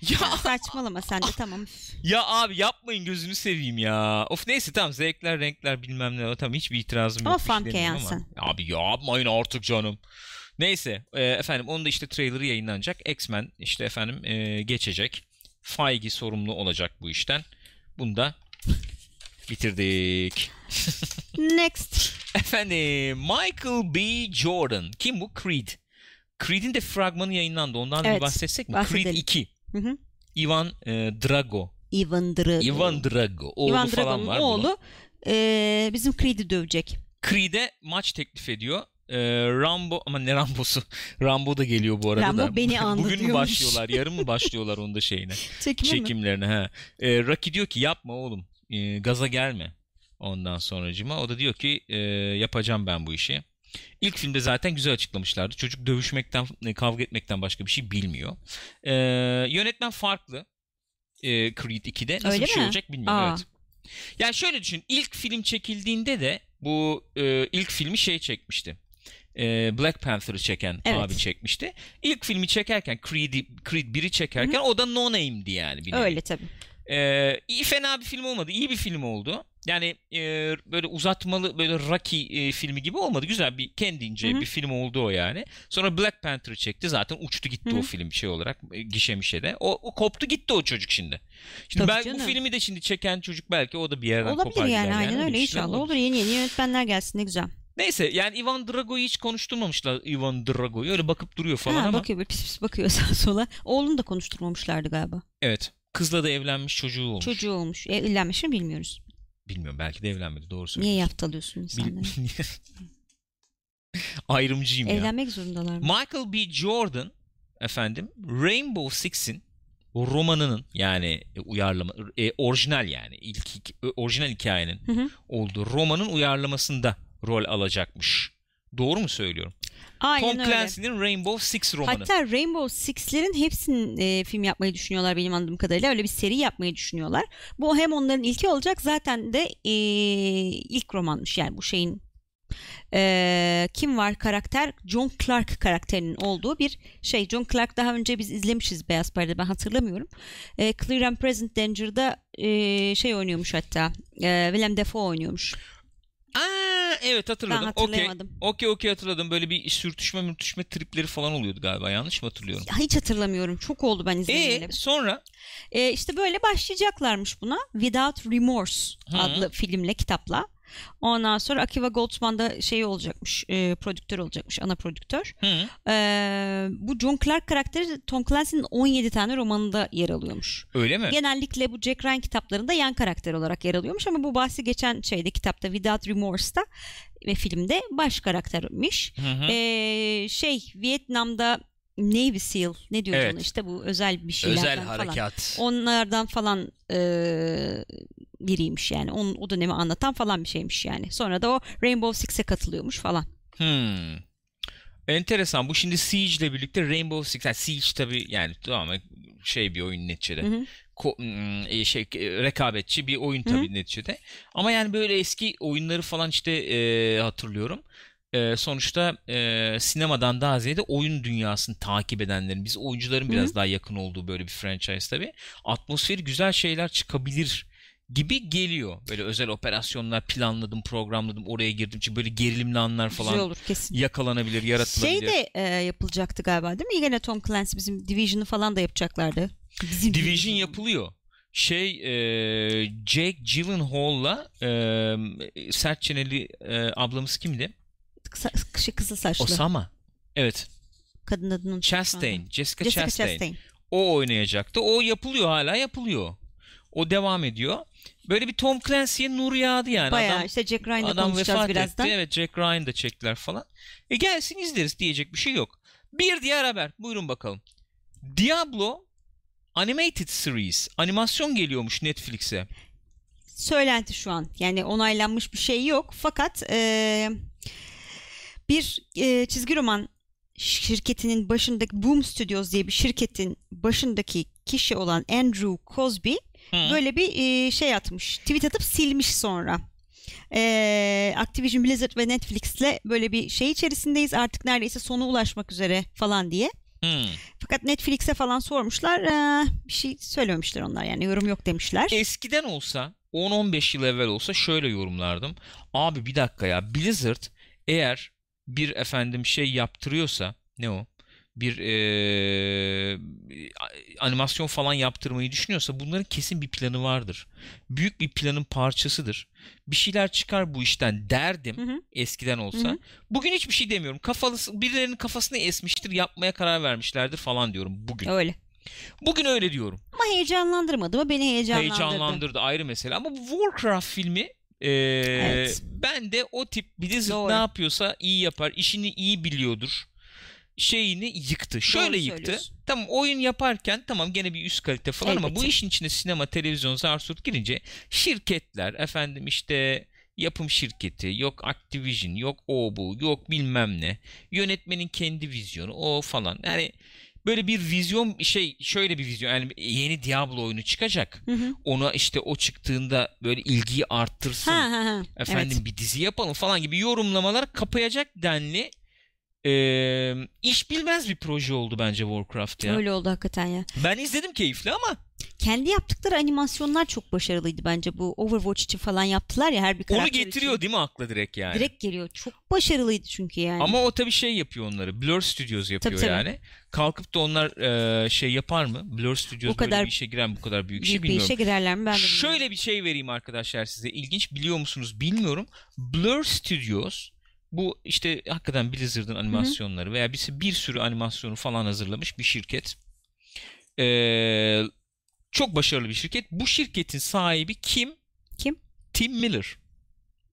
Ya saçmalama sen de tamam. Ya abi yapmayın gözünü seveyim ya. Of neyse tamam zevkler renkler bilmem ne tamam hiçbir itirazım yok. bir şey Famke ama. Abi yapmayın artık canım. Neyse e, efendim onun da işte trailerı yayınlanacak. X-Men işte efendim e, geçecek. Feige sorumlu olacak bu işten. Bunu da bitirdik. Next. Efendim Michael B. Jordan. Kim bu? Creed. Creed'in de fragmanı yayınlandı. Ondan bir Evet, bahsetsek mi? bahsedelim. Creed 2. Hı hı. Ivan e, Drago. Ivan Drago. Ivan Drago. Oğlu Ivan falan var. bunun. oğlu e, bizim Creed'i dövecek. Creed'e maç teklif ediyor. Ee, Rambo ama ne Rambo'su? Rambo da geliyor bu arada Rambo da. beni andı Bugün mü başlıyorlar? Yarın mı başlıyorlar onun da şeyine? Çekimi mi? çekimlerine ha. Ee, Rocky diyor ki yapma oğlum. Ee, gaza gelme. Ondan sonracıma o da diyor ki e, yapacağım ben bu işi. İlk filmde zaten güzel açıklamışlardı. Çocuk dövüşmekten, e, kavga etmekten başka bir şey bilmiyor. Ee, yönetmen farklı. Ee, Creed 2'de nasıl Öyle bir şey mi? olacak bilmiyorum. Aa. Evet. Yani şöyle düşün. İlk film çekildiğinde de bu e, ilk filmi şey çekmişti. E, Black Panther'ı çeken Evet. abi çekmişti. İlk filmi çekerken Creed'i Creed 1'i çekerken o da no name'di yani. Bir. Öyle tabii. Ee, iyi fena bir film olmadı. iyi bir film oldu. Yani e, böyle uzatmalı böyle Rocky e, filmi gibi olmadı. Güzel bir kendince Hı hı. bir film oldu o yani. Sonra Black Panther'ı çekti. Zaten uçtu gitti Hı hı. o film şey olarak e, gişe mişede. O, o koptu gitti o çocuk şimdi. Şimdi Tabii belki bu canım. filmi de şimdi çeken çocuk belki o da bir yerden Olabilir kopar yani gider aynen Öyle inşallah olur. Yeni yeni yönetmenler gelsin ne güzel. Neyse yani Ivan Drago'yu hiç konuşturmamışlar Ivan Drago'yu. Öyle bakıp duruyor falan ha, ama. bakıyor böyle pis pis bakıyor sağa sola. Oğlunu da konuşturmamışlardı galiba. Evet. Kızla da evlenmiş çocuğu olmuş. Çocuğu olmuş. E, evlenmiş mi bilmiyoruz. Bilmiyorum belki de evlenmedi doğru Niye söylüyorsun. yaftalıyorsun insanları? Ayrımcıyım ya. Evlenmek zorundalar mı? Michael B. Jordan efendim Rainbow Six'in romanının yani e, uyarlama e, orijinal yani ilk hik- e, orijinal hikayenin Hı hı. olduğu romanın uyarlamasında rol alacakmış. Doğru mu söylüyorum? Aynen Tom. Clancy'nin Rainbow Six romanı. Hatta Rainbow Six'lerin hepsinin e, film yapmayı düşünüyorlar benim anladığım kadarıyla. Öyle bir seri yapmayı düşünüyorlar. Bu hem onların ilki olacak zaten de e, ilk romanmış yani bu şeyin e, kim var karakter? John Clark karakterinin olduğu bir şey. John Clark daha önce biz izlemişiz Beyaz Perde ben hatırlamıyorum. E, Clear and Present Danger'da e, şey oynuyormuş hatta. E, Willem Dafoe oynuyormuş. Aa evet Ben hatırladım. Okey. hatırlayamadım. Okey okey hatırladım. Böyle bir sürtüşme mürtüşme tripleri falan oluyordu galiba. Yanlış mı hatırlıyorum? Ya Hiç hatırlamıyorum. Çok oldu ben izlemeyeli. E sonra E, işte böyle başlayacaklarmış buna. Without Remorse Hı. adlı filmle, kitapla. Ondan sonra Akiva Goldsman da şey olacakmış, e, prodüktör olacakmış, ana prodüktör. hı, E, bu John Clark karakteri Tom Clancy'nin 17 tane romanında yer alıyormuş. öyle mi? Genellikle bu Jack Ryan kitaplarında yan karakter olarak yer alıyormuş ama bu bahsi geçen şeyde kitapta Without Remorse'da ve filmde baş karaktermiş. Hı hı. E, şey Vietnam'da Navy SEAL ne diyoruz Evet. ona işte bu özel bir şeylerden Özel falan. harekat. Onlardan falan e, biriymiş yani. Onun, o dönemi anlatan falan bir şeymiş yani. Sonra da o Rainbow Six'e katılıyormuş falan. Hmm. Enteresan. Bu şimdi Siege ile birlikte Rainbow Six. Yani Siege tabii yani tamamen şey bir oyun neticede. Hı hı. Ko- hmm, e, şey e, rekabetçi bir oyun Hı. tabii neticede. Ama yani böyle eski oyunları falan işte e, hatırlıyorum. E, sonuçta e, sinemadan daha ziyade oyun dünyasını takip edenlerin, biz oyuncuların Hı. biraz daha yakın olduğu böyle bir franchise tabii. Atmosferi güzel şeyler çıkabilir gibi geliyor. Böyle özel operasyonlar planladım, programladım, oraya girdim. Çünkü böyle gerilimli anlar falan Güzel olur kesin. yakalanabilir, yaratılabilir. Şey de e, yapılacaktı galiba değil mi? Yine Tom Clancy bizim Division'ı falan da yapacaklardı. Bizim Division yapılıyor. Şey e, Jake Gyllenhaal'la e, sert çeneli e, ablamız kimdi? Kısa, kısa, kısa saçlı. Osama. Evet. Kadın adını unuttum şu anda. Chastain. Jessica, Jessica Chastain. Chastain. O oynayacaktı. O yapılıyor hala yapılıyor. O devam ediyor. Böyle bir Tom Clancy'ye nur yağdı yani. Bayağı adam, işte Jack Ryan'la adam konuşacağız vefat birazdan. etti. Evet Jack Ryan da çektiler falan. E gelsin izleriz diyecek bir şey yok. Bir diğer haber. Buyurun bakalım. Diablo Animated Series. Animasyon geliyormuş Netflix'e. söylenti şu an. Yani onaylanmış bir şey yok. Fakat e, bir e, çizgi roman şirketinin başındaki Boom Studios diye bir şirketin başındaki kişi olan Andrew Cosby Hı. böyle bir e, şey atmış. Tweet atıp silmiş sonra. E, Activision Blizzard ve Netflix'le böyle bir şey içerisindeyiz. Artık neredeyse sona ulaşmak üzere falan diye. Hmm. Fakat Netflix'e falan sormuşlar. e, bir şey söylememişler onlar yani yorum yok demişler. Eskiden olsa 10-15 yıl evvel olsa şöyle yorumlardım. Abi bir dakika ya Blizzard eğer bir efendim şey yaptırıyorsa ne o? Bir eee, animasyon falan yaptırmayı düşünüyorsa bunların kesin bir planı vardır. Büyük bir planın parçasıdır. Bir şeyler çıkar bu işten derdim Hı hı. eskiden olsa. Hı hı. Bugün hiçbir şey demiyorum. Kafalısı, birilerinin kafasını esmiştir yapmaya karar vermişlerdir falan diyorum bugün. Öyle. Bugün öyle diyorum. Ama heyecanlandırmadı mı? Beni heyecanlandırdı. heyecanlandırdı ayrı mesele ama Warcraft filmi e, Evet. ben de o tip Blizzard Doğru. ne yapıyorsa iyi yapar işini iyi biliyordur şeyini yıktı. Şöyle yıktı. söylüyorsun. Tamam oyun yaparken tamam gene bir üst kalite falan ama bu Elbette. işin içine sinema, televizyon, zarsut girince şirketler efendim işte yapım şirketi, yok Activision, yok o bu, yok bilmem ne. Yönetmenin kendi vizyonu o falan. Yani böyle bir vizyon şey şöyle bir vizyon yani yeni Diablo oyunu çıkacak. Hı hı. Ona işte o çıktığında böyle ilgiyi arttırsın. Ha ha ha. Efendim Evet. bir dizi yapalım falan gibi yorumlamalar kapayacak denli e, iş bilmez bir proje oldu bence Warcraft ya. Öyle oldu hakikaten ya. Ben izledim keyifli ama kendi yaptıkları animasyonlar çok başarılıydı bence. Bu Overwatch için falan yaptılar ya her bir karakter Onu getiriyor için. değil mi akla direkt yani? Direkt geliyor. Çok başarılıydı çünkü yani. Ama o tabii şey yapıyor onları. Blur Studios yapıyor Tabii, tabii. yani. Kalkıp da onlar e, şey yapar mı? Blur Studios O kadar böyle bir işe giren bu kadar büyük, şey büyük bir bilmiyorum. işe girerler mi ben de bilmiyorum. Şöyle bir şey vereyim arkadaşlar size. İlginç biliyor musunuz bilmiyorum. Blur Studios bu işte hakikaten Blizzard'ın animasyonları veya bir, bir sürü animasyonu falan hazırlamış bir şirket. Ee, çok başarılı bir şirket. Bu şirketin sahibi kim? Kim? Tim Miller.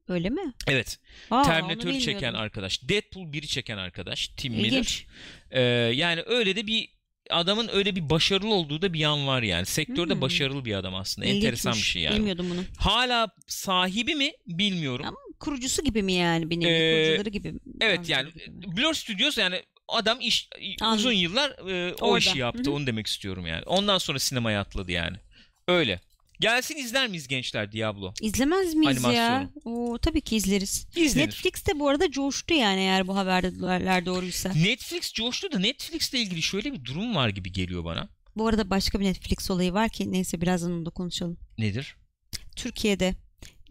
Öyle mi? Evet. Aa, onu Terminator'ı çeken arkadaş. Deadpool 1'i çeken arkadaş. Tim Miller. İlginç. Ee, yani öyle de bir adamın öyle bir başarılı olduğu da bir yan var yani. Sektörde Hmm. başarılı bir adam aslında. Enteresan bir İlginçmiş. şey yani. Bilmiyordum bunu. Hala sahibi mi bilmiyorum. Ama kurucusu gibi mi yani bir nevi? Ee, kurucuları gibi mi? evet yani gibi? Blur Studios yani adam iş Anladım. uzun yıllar e, o Orada. işi yaptı. Hı hı. Onu demek istiyorum yani. Ondan sonra sinemaya atladı yani. Öyle. Gelsin izler miyiz gençler Diablo? İzlemez miyiz ya? Animasyonu. Oo, tabii ki izleriz. İzlenir. Netflix de bu arada coştu yani eğer bu haberler doğruysa. Netflix coştu da Netflix'le ilgili şöyle bir durum var gibi geliyor bana. Bu arada başka bir Netflix olayı var ki neyse birazdan onu da konuşalım. Nedir? Türkiye'de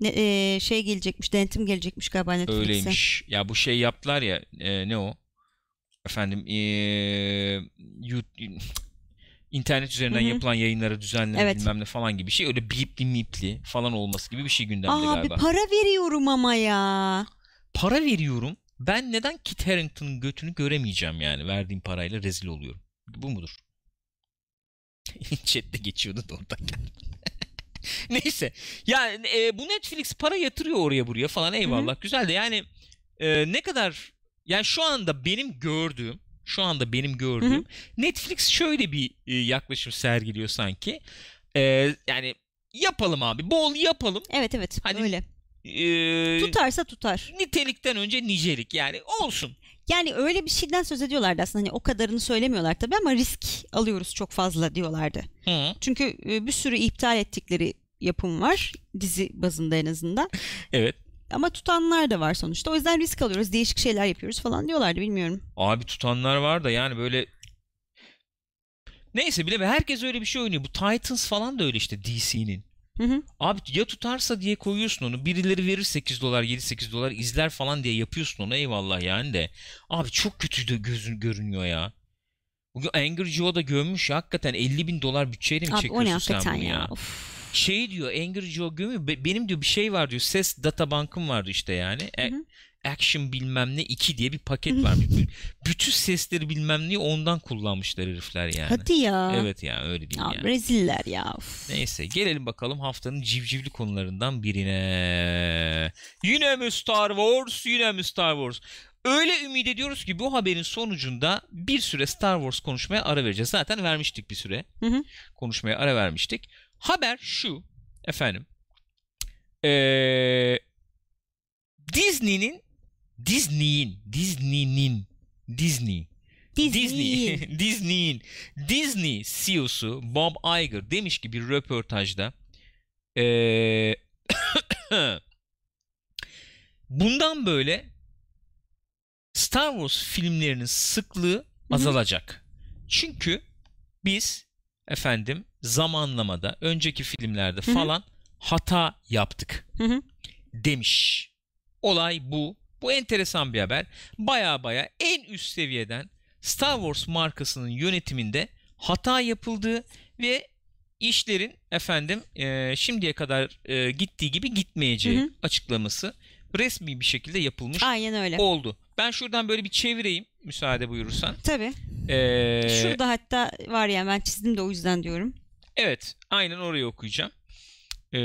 ne, e, şey gelecekmiş, denetim gelecekmiş galiba Netflix'e. Öyleymiş. Ya bu şey yaptılar ya e, ne o? Efendim e, you- internet üzerinden Hı hı. yapılan yayınlara düzenleme Evet. bilmem ne falan gibi bir şey. Öyle bipli mipli falan olması gibi bir şey gündemde Abi galiba. para veriyorum ama ya. para veriyorum. Ben neden Kit Harington'ın götünü göremeyeceğim yani verdiğim parayla rezil oluyorum. Bu mudur? Chat'te geçiyordu da oradan. Neyse. Yani e, bu Netflix para yatırıyor oraya buraya falan eyvallah. Güzel de yani e, ne kadar yani şu anda benim gördüğüm şu anda benim gördüğüm Netflix şöyle bir e, yaklaşım sergiliyor sanki. E, yani yapalım abi. Bol yapalım. Evet evet Hani- öyle. E, Tutarsa tutar. nitelikten önce nicelik yani olsun. Yani öyle bir şeyden söz ediyorlardı aslında. Hani o kadarını söylemiyorlar tabii ama risk alıyoruz çok fazla diyorlardı. Hı. Çünkü e, bir sürü iptal ettikleri yapım var dizi bazında en azından. Evet. Ama tutanlar da var sonuçta. O yüzden risk alıyoruz, değişik şeyler yapıyoruz falan diyorlardı bilmiyorum. Abi tutanlar var da yani böyle Neyse bile herkes öyle bir şey oynuyor. Bu Titans falan da öyle işte DC'nin. Hı hı. Abi ya tutarsa diye koyuyorsun onu. Birileri verir 8 dolar 7-8 dolar izler falan diye yapıyorsun onu eyvallah yani de. Abi çok kötü de gözün görünüyor ya. Bugün Angry Joe da gömmüş ya hakikaten 50 bin dolar bütçeyle mi Abi çekiyorsun sen bunu ya. ya? Of. Şey diyor Angry Joe gömüyor. Be- Benim diyor bir şey var diyor. Ses data bankım vardı işte yani. E- Hı hı. Action bilmem ne 2 diye bir paket. B- Bütün sesleri bilmem ne ondan kullanmışlar herifler yani. Hadi ya. Evet yani öyle değil Ya, yani. reziller ya. Of. Neyse gelelim bakalım haftanın civcivli konularından birine. Yine mi Star Wars? Yine mi Star Wars? Öyle ümit ediyoruz ki bu haberin sonucunda bir süre Star Wars konuşmaya ara vereceğiz. Zaten vermiştik bir süre. Hı hı. Konuşmaya ara vermiştik. Haber şu efendim. Ee, Disney'nin Disney'in Disney'nin Disney. Disney. Disney'in. Disney CEO'su Bob Iger demiş ki bir röportajda eee, bundan böyle Star Wars filmlerinin sıklığı azalacak. Çünkü biz efendim zamanlamada önceki filmlerde falan hata yaptık demiş. Olay bu. Bu enteresan bir haber. Baya baya en üst seviyeden Star Wars markasının yönetiminde hata yapıldığı ve işlerin efendim e, şimdiye kadar e, gittiği gibi gitmeyeceği Hı hı. açıklaması resmi bir şekilde yapılmış Aynen öyle. oldu. Ben şuradan böyle bir çevireyim müsaade buyurursan. Tabii. Ee, Şurada hatta var ya ben çizdim de o yüzden diyorum. Evet, aynen orayı okuyacağım. Ee,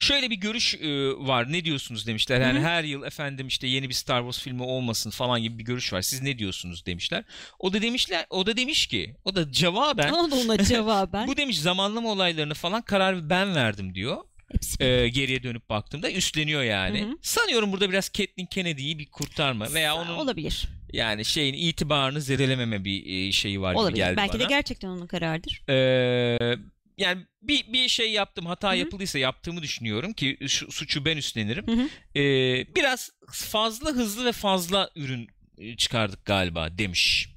şöyle bir görüş e, var. Ne diyorsunuz demişler. Yani Hı hı. her yıl efendim işte yeni bir Star Wars filmi olmasın falan gibi bir görüş var. Siz ne diyorsunuz demişler. O da demişler, o da demiş ki, o da cevaben O da ona cevaben. bu demiş zamanlama olaylarını falan karar ben verdim diyor. Hepsi geriye dönüp baktığımda üstleniyor yani. Hı hı. Sanıyorum burada biraz Kathleen Kennedy'yi bir kurtarma veya onun olabilir. yani şeyin itibarını zedelememe bir şeyi var gibi Olabilir. geldi Belki bana. de gerçekten onun kararıdır. Ee, yani bir bir şey yaptım hata Hı hı. yapıldıysa yaptığımı düşünüyorum ki şu, suçu ben üstlenirim. Ee, biraz fazla hızlı ve fazla ürün e, çıkardık galiba demiş.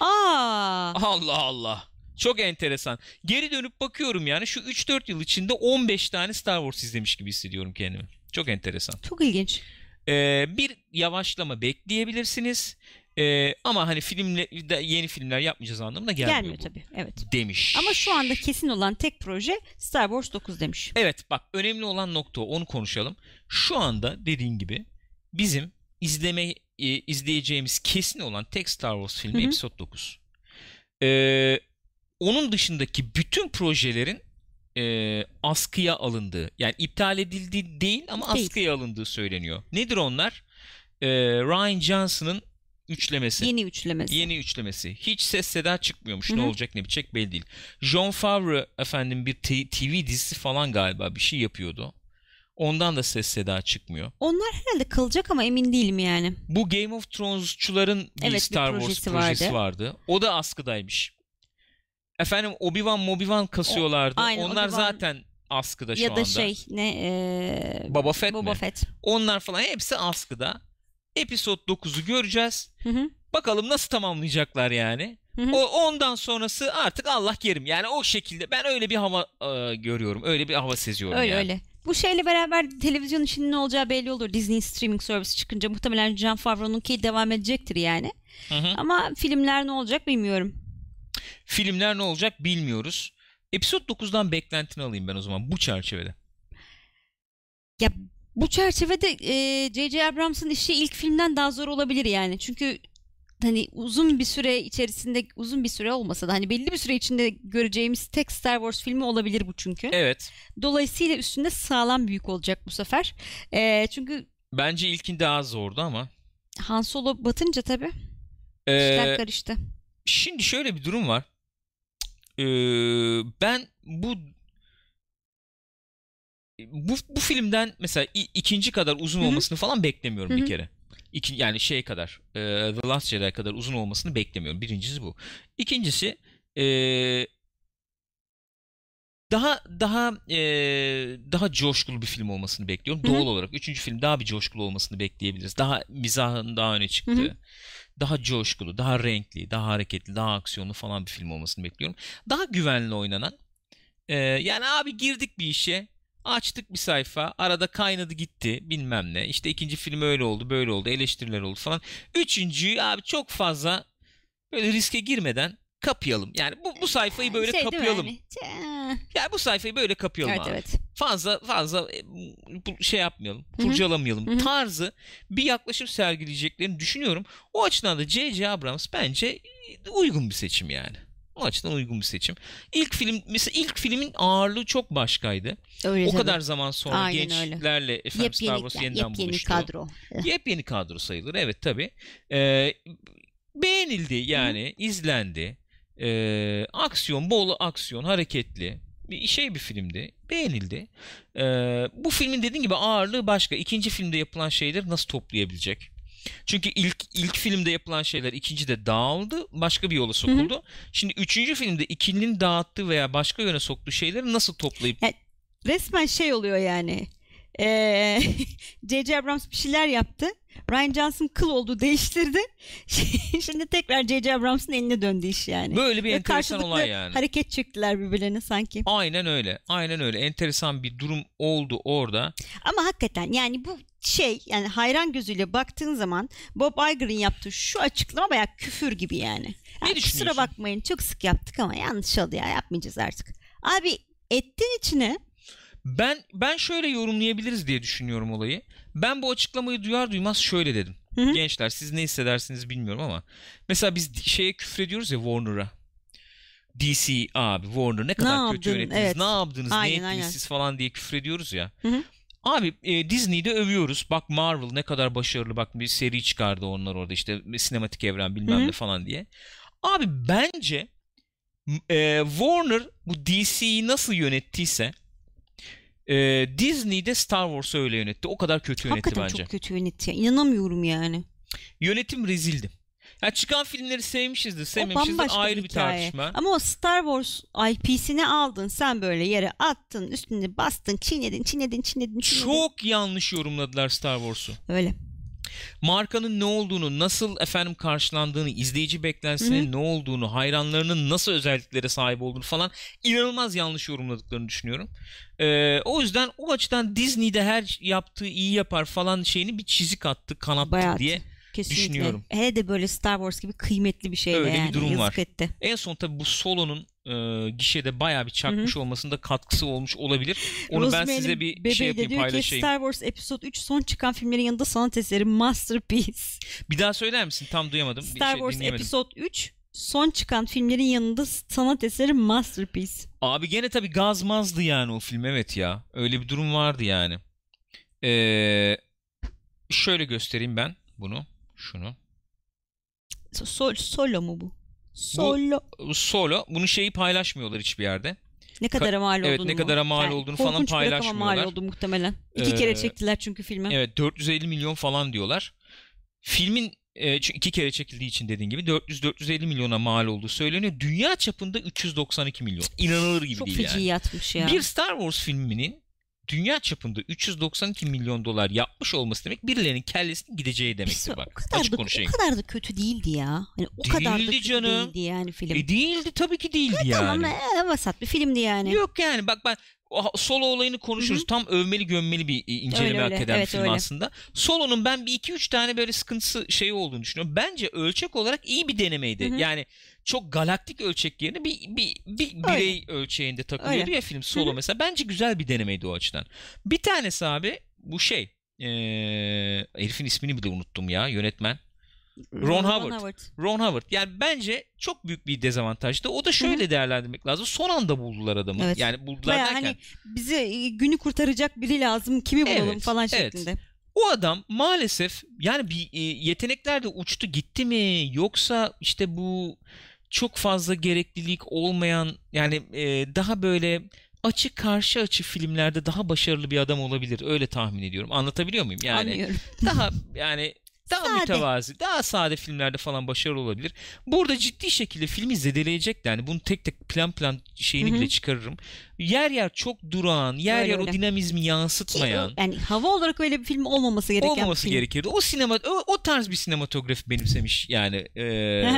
Aa, Allah Allah. Çok enteresan. Geri dönüp bakıyorum yani şu 3-4 yıl içinde 15 tane Star Wars izlemiş gibi hissediyorum kendimi. Çok enteresan. Çok ilginç. Ee, bir yavaşlama bekleyebilirsiniz. Ee, ama hani filmle yeni filmler yapmayacağız anlamına gelmiyor, Gelmiyor bu. tabii. Evet. Demiş. Ama şu anda kesin olan tek proje Star Wars 9 demiş. Evet bak önemli olan nokta o, onu konuşalım. Şu anda dediğin gibi bizim izleme e, izleyeceğimiz kesin olan tek Star Wars filmi Hı hı. Episode 9. Ee, onun dışındaki bütün projelerin e, askıya alındığı yani iptal edildiği değil ama Değil. askıya alındığı söyleniyor. Nedir onlar? Ee, Ryan Johnson'ın üçlemesi. Yeni üçlemesi. Yeni üçlemesi. Hiç ses seda çıkmıyormuş. Hı Ne olacak ne bitecek belli değil. John Favreau efendim bir t- TV dizisi falan galiba bir şey yapıyordu. Ondan da ses seda çıkmıyor. Onlar herhalde kalacak ama emin değilim yani. Bu Game of Thrones'çuların bir Evet, bir Star Wars projesi projesi vardı. vardı. O da askıdaymış. Efendim Obi-Wan Mobi-Wan kasıyorlardı. aynen, Onlar zaten askıda şu ya da anda. şey ne eee, Boba Fett Boba mi? Fett. Onlar falan hepsi askıda. Episode 9'u göreceğiz. Hı hı. Bakalım nasıl tamamlayacaklar yani. Hı hı. O ondan sonrası artık Allah kerim. Yani o şekilde ben öyle bir hava e, görüyorum. Öyle bir hava seziyorum Öyle yani. öyle. Bu şeyle beraber televizyon işinin ne olacağı belli olur. Disney streaming servisi çıkınca muhtemelen John Favreau'nunki devam edecektir yani. Hı hı. Ama filmler ne olacak bilmiyorum. Filmler ne olacak bilmiyoruz. Episode 9'dan beklentini alayım ben o zaman bu çerçevede. Ya bu çerçevede e, J.J. Abrams'ın işi ilk filmden daha zor olabilir yani. Çünkü hani uzun bir süre içerisinde uzun bir süre olmasa da hani belli bir süre içinde göreceğimiz tek Star Wars filmi olabilir bu çünkü. Evet. Dolayısıyla üstünde sağlam büyük olacak bu sefer. E, çünkü Bence ilkin daha zordu ama. Han Solo batınca tabii Ee, işler karıştı. şimdi şöyle bir durum var. Ee, ben bu bu bu filmden mesela ikinci kadar uzun olmasını falan beklemiyorum bir kere. İki, yani şey kadar e, The Last Jedi kadar uzun olmasını beklemiyorum. Birincisi bu. İkincisi e, daha daha e, daha coşkulu bir film olmasını bekliyorum. Hı hı. Doğal olarak üçüncü film daha bir coşkulu olmasını bekleyebiliriz. Daha mizahın daha öne çıktığı, Hı hı. daha coşkulu, daha renkli, daha hareketli, daha aksiyonlu falan bir film olmasını bekliyorum. Daha güvenli oynanan. e, yani abi girdik bir işe. Açtık bir sayfa. Arada kaynadı gitti. Bilmem ne. İşte ikinci film öyle oldu, böyle oldu. Eleştiriler oldu falan. Üçüncüyü abi çok fazla böyle riske girmeden kapayalım. Yani bu, bu sayfayı böyle Şey kapayalım. yani? Yani bu sayfayı böyle kapayalım Evet abi. evet. Fazla fazla e, bu- şey yapmayalım. Hı hı. Kurcalamayalım. Hı hı. Tarzı bir yaklaşım sergileyeceklerini düşünüyorum. O açıdan da J.J. Abrams bence uygun bir seçim yani. O açıdan uygun bir seçim. İlk film mesela ilk filmin ağırlığı çok başkaydı. Öyle o tabii. kadar zaman sonra Aynen öyle. gençlerle efendim Star yepyeni, Wars yani yeniden yepyeni buluştu. kadro. Yepyeni kadro sayılır evet tabi. Ee, beğenildi yani izlendi. Ee, aksiyon bol aksiyon hareketli bir şey bir filmdi. Beğenildi. Ee, bu filmin dediğim gibi ağırlığı başka. İkinci filmde yapılan şeyleri nasıl toplayabilecek? Çünkü ilk ilk filmde yapılan şeyler ikincide dağıldı. Başka bir yola sokuldu. Şimdi üçüncü filmde ikilinin dağıttığı veya başka yöne soktuğu şeyleri nasıl toplayıp Resmen şey oluyor yani. Ee, J.J. Abrams bir şeyler yaptı. Ryan Johnson kıl oldu değiştirdi. Şimdi tekrar J.J. Abrams'ın eline döndü iş yani. böyle bir Ve enteresan olay yani. hareket çektiler birbirlerine sanki. Aynen öyle. Aynen öyle. Enteresan bir durum oldu orada. Ama hakikaten yani bu şey yani hayran gözüyle baktığın zaman Bob Iger'ın yaptığı şu açıklama bayağı küfür gibi yani. Ne Ya düşünüyorsun? Kusura bakmayın çok sık yaptık ama yanlış oldu ya yapmayacağız artık. Abi ettin içine Ben ben şöyle yorumlayabiliriz diye düşünüyorum olayı. Ben bu açıklamayı duyar duymaz şöyle dedim. Hı hı. Gençler siz ne hissedersiniz bilmiyorum ama mesela biz şeye küfrediyoruz ya Warner'a. DC abi Warner ne kadar kötü yaptın? yönettiniz, Evet. ne yaptınız, Aynen, ne ettiniz aynen. siz falan diye küfrediyoruz ya. Hı hı. Abi e, Disney'de övüyoruz. Bak Marvel ne kadar başarılı. Bak bir seri çıkardı onlar orada işte sinematik evren bilmem Hı hı. ne falan diye. Abi bence e, Warner bu DC'yi nasıl yönettiyse e, Disney'de Star Wars'ı öyle yönetti. O kadar kötü yönetti hakikaten bence. çok kötü yönetti. İnanamıyorum yani. Yönetim rezildi. Ya çıkan filmleri sevmişizdir, sevmemişizdir ayrı bir bir tartışma. Ama o Star Wars IP'sini aldın sen böyle yere attın üstüne bastın çiğnedin çiğnedin çiğnedin çiğnedin. Çok yanlış yorumladılar Star Wars'u. Öyle. Markanın ne olduğunu, nasıl efendim karşılandığını, izleyici beklentisinin ne olduğunu, hayranlarının nasıl özelliklere sahip olduğunu falan inanılmaz yanlış yorumladıklarını düşünüyorum. Ee, o yüzden o açıdan Disney'de her yaptığı iyi yapar falan şeyini bir çizik attı, kanattı Bayağı diye Kesinlikle. düşünüyorum. Hele de böyle Star Wars gibi kıymetli bir şeyle Öyle bir durum Yazık var. etti. En son tabii bu Solo'nun e, gişede bayağı bir çakmış olmasında katkısı olmuş olabilir. Onu ben size bir şey yapayım diyor ki paylaşayım. Star Wars Episode 3 son çıkan filmlerin yanında sanat eseri Masterpiece. Bir daha söyler misin? Tam duyamadım. Bir Star şey Wars. Episode 3 son çıkan filmlerin yanında sanat eseri Masterpiece. Abi gene tabii gazmazdı yani o film evet ya. Öyle bir durum vardı yani. Ee, şöyle göstereyim ben bunu. Şunu. So- solo mu bu? Solo. Bu Solo. Bunu şeyi paylaşmıyorlar hiçbir yerde. Ne kadar mal evet, olduğunu ne mu? kadara mal olduğunu falan paylaşmıyorlar. mal oldu muhtemelen. İki Ee, kere çektiler çünkü filmi. Evet 450 milyon falan diyorlar. Filmin e, iki kere çekildiği için dediğin gibi 400-450 milyona mal olduğu söyleniyor. Dünya çapında 392 milyon. İnanılır gibi Çok değil feci yani. yatmış ya. Bir Star Wars filminin dünya çapında 392 milyon dolar yapmış olması demek birilerinin kellesinin gideceği demektir bak. o kadar Açık da, konuşayım. O kadar da kötü değildi ya. Hani o kadar da Değildi kötü canım. değildi yani film. E değildi tabii ki değildi Tamam yani. e, vasat bir filmdi yani. Yok yani bak ben solo olayını konuşuruz. Tam övmeli gömmeli bir inceleme Öyle, öyle. hak eden bir Evet, film öyle. aslında. Solo'nun ben bir iki üç tane böyle sıkıntısı şey olduğunu düşünüyorum. Bence ölçek olarak iyi bir denemeydi. Hı hı. Yani çok galaktik ölçek yerine bir, bir, bir birey ölçeğinde takılıyordu Öyle. ya film Solo Hı hı. mesela. Bence güzel bir denemeydi o açıdan. Bir tanesi abi bu şey ee, herifin ismini bile unuttum ya yönetmen. Ron Howard. Ron Howard. Yani bence çok büyük bir dezavantajdı. O da şöyle değerlendirmek lazım. Son anda buldular adamı. Evet. Yani buldular Baya derken. hani bize günü kurtaracak biri lazım kimi bulalım Evet, falan evet. şeklinde. O adam maalesef yani bir e, yetenekler de uçtu gitti mi yoksa işte bu çok fazla gereklilik olmayan yani e, daha böyle açı karşı açı filmlerde daha başarılı bir adam olabilir. Öyle tahmin ediyorum. Anlatabiliyor muyum? Yani Anlıyorum. daha yani daha Sade. mütevazi, daha sade filmlerde falan başarılı olabilir. Burada ciddi şekilde filmi zedeleyecek yani bunu tek tek plan plan şeyini Hı hı. bile çıkarırım. Yer yer çok durağan, yer Öyle yer o öyle. dinamizmi Ki, yansıtmayan yani hava olarak öyle bir film olmaması gereken olmaması film. gerekirdi. O sinema o, o tarz bir sinematografi benimsemiş yani e,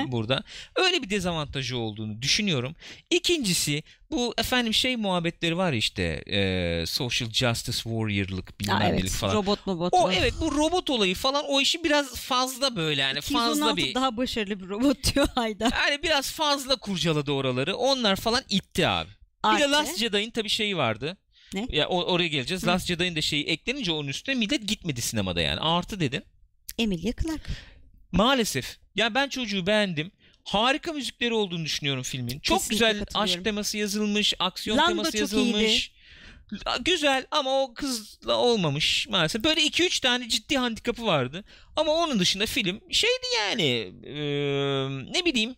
burada. Öyle bir dezavantajı olduğunu düşünüyorum. İkincisi bu efendim şey muhabbetleri var işte e, social justice warrior'lık bilmem nelik evet. falan. Robot mu bot o evet bu robot olayı falan o işi biraz fazla böyle yani fazla 216 bir daha başarılı bir robot diyor Haydar. yani biraz fazla kurcaladı oraları. Onlar falan itti abi. Bir de Artı- Last Jedi'ın tabii şeyi vardı. Ne? Ya o- oraya geleceğiz. Last Jedi'ın da şeyi eklenince onun üstüne millet gitmedi sinemada yani. Artı dedin. Emilia Clarke. Maalesef. Ya ben çocuğu beğendim. Harika müzikleri olduğunu düşünüyorum filmin. Çok Kesinlikle güzel aşk teması yazılmış, aksiyon Lando teması yazılmış. Güzel ama o kızla olmamış maalesef. Böyle 2-3 tane ciddi handikapı vardı. Ama onun dışında film şeydi yani eee, ne bileyim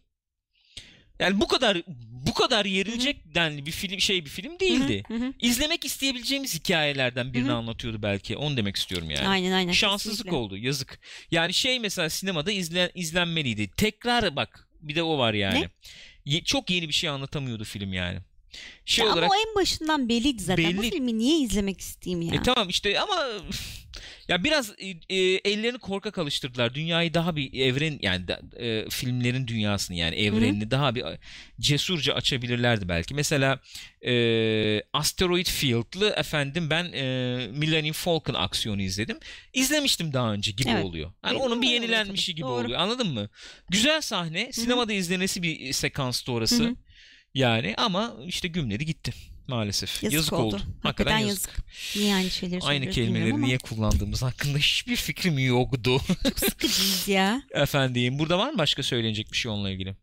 yani bu kadar bu kadar yerilecek denli bir film şey bir film değildi. Hı hı, hı. İzlemek isteyebileceğimiz hikayelerden birini Hı hı. anlatıyordu belki. Onu demek istiyorum yani. Aynen aynen. Şanssızlık kesinlikle. oldu. Yazık. Yani şey mesela sinemada izle, izlenmeliydi. Tekrar bak. Bir de o var yani. Ne? Ye- çok yeni bir şey anlatamıyordu film yani. Şey Ya olarak Ama o en başından belliydi zaten. Bu Belli. filmi niye izlemek isteyeyim ya? e tamam işte ama ya biraz e, e, ellerini korkak alıştırdılar. Dünyayı daha bir evren yani e, filmlerin dünyasını yani evrenini daha bir e, cesurca açabilirlerdi belki. Mesela e, Asteroid Field'lı efendim ben e, Millennium Falcon aksiyonu izledim. İzlemiştim daha önce gibi Evet. oluyor. Yani E, onun bir yenilenmişi gibi Doğru. oluyor. Anladın mı? Güzel sahne. Sinemada izlenesi bir sekanstı orası. Hı hı. Yani ama işte gümledi gitti maalesef. Yazık, Yazık, oldu. oldu. Hakikaten yazık. Niye aynı şeyleri Aynı kelimeleri niye kullandığımız hakkında hiçbir fikrim yoktu. Çok sıkıcıyız ya. Efendim burada var mı başka söylenecek bir şey onunla ilgili?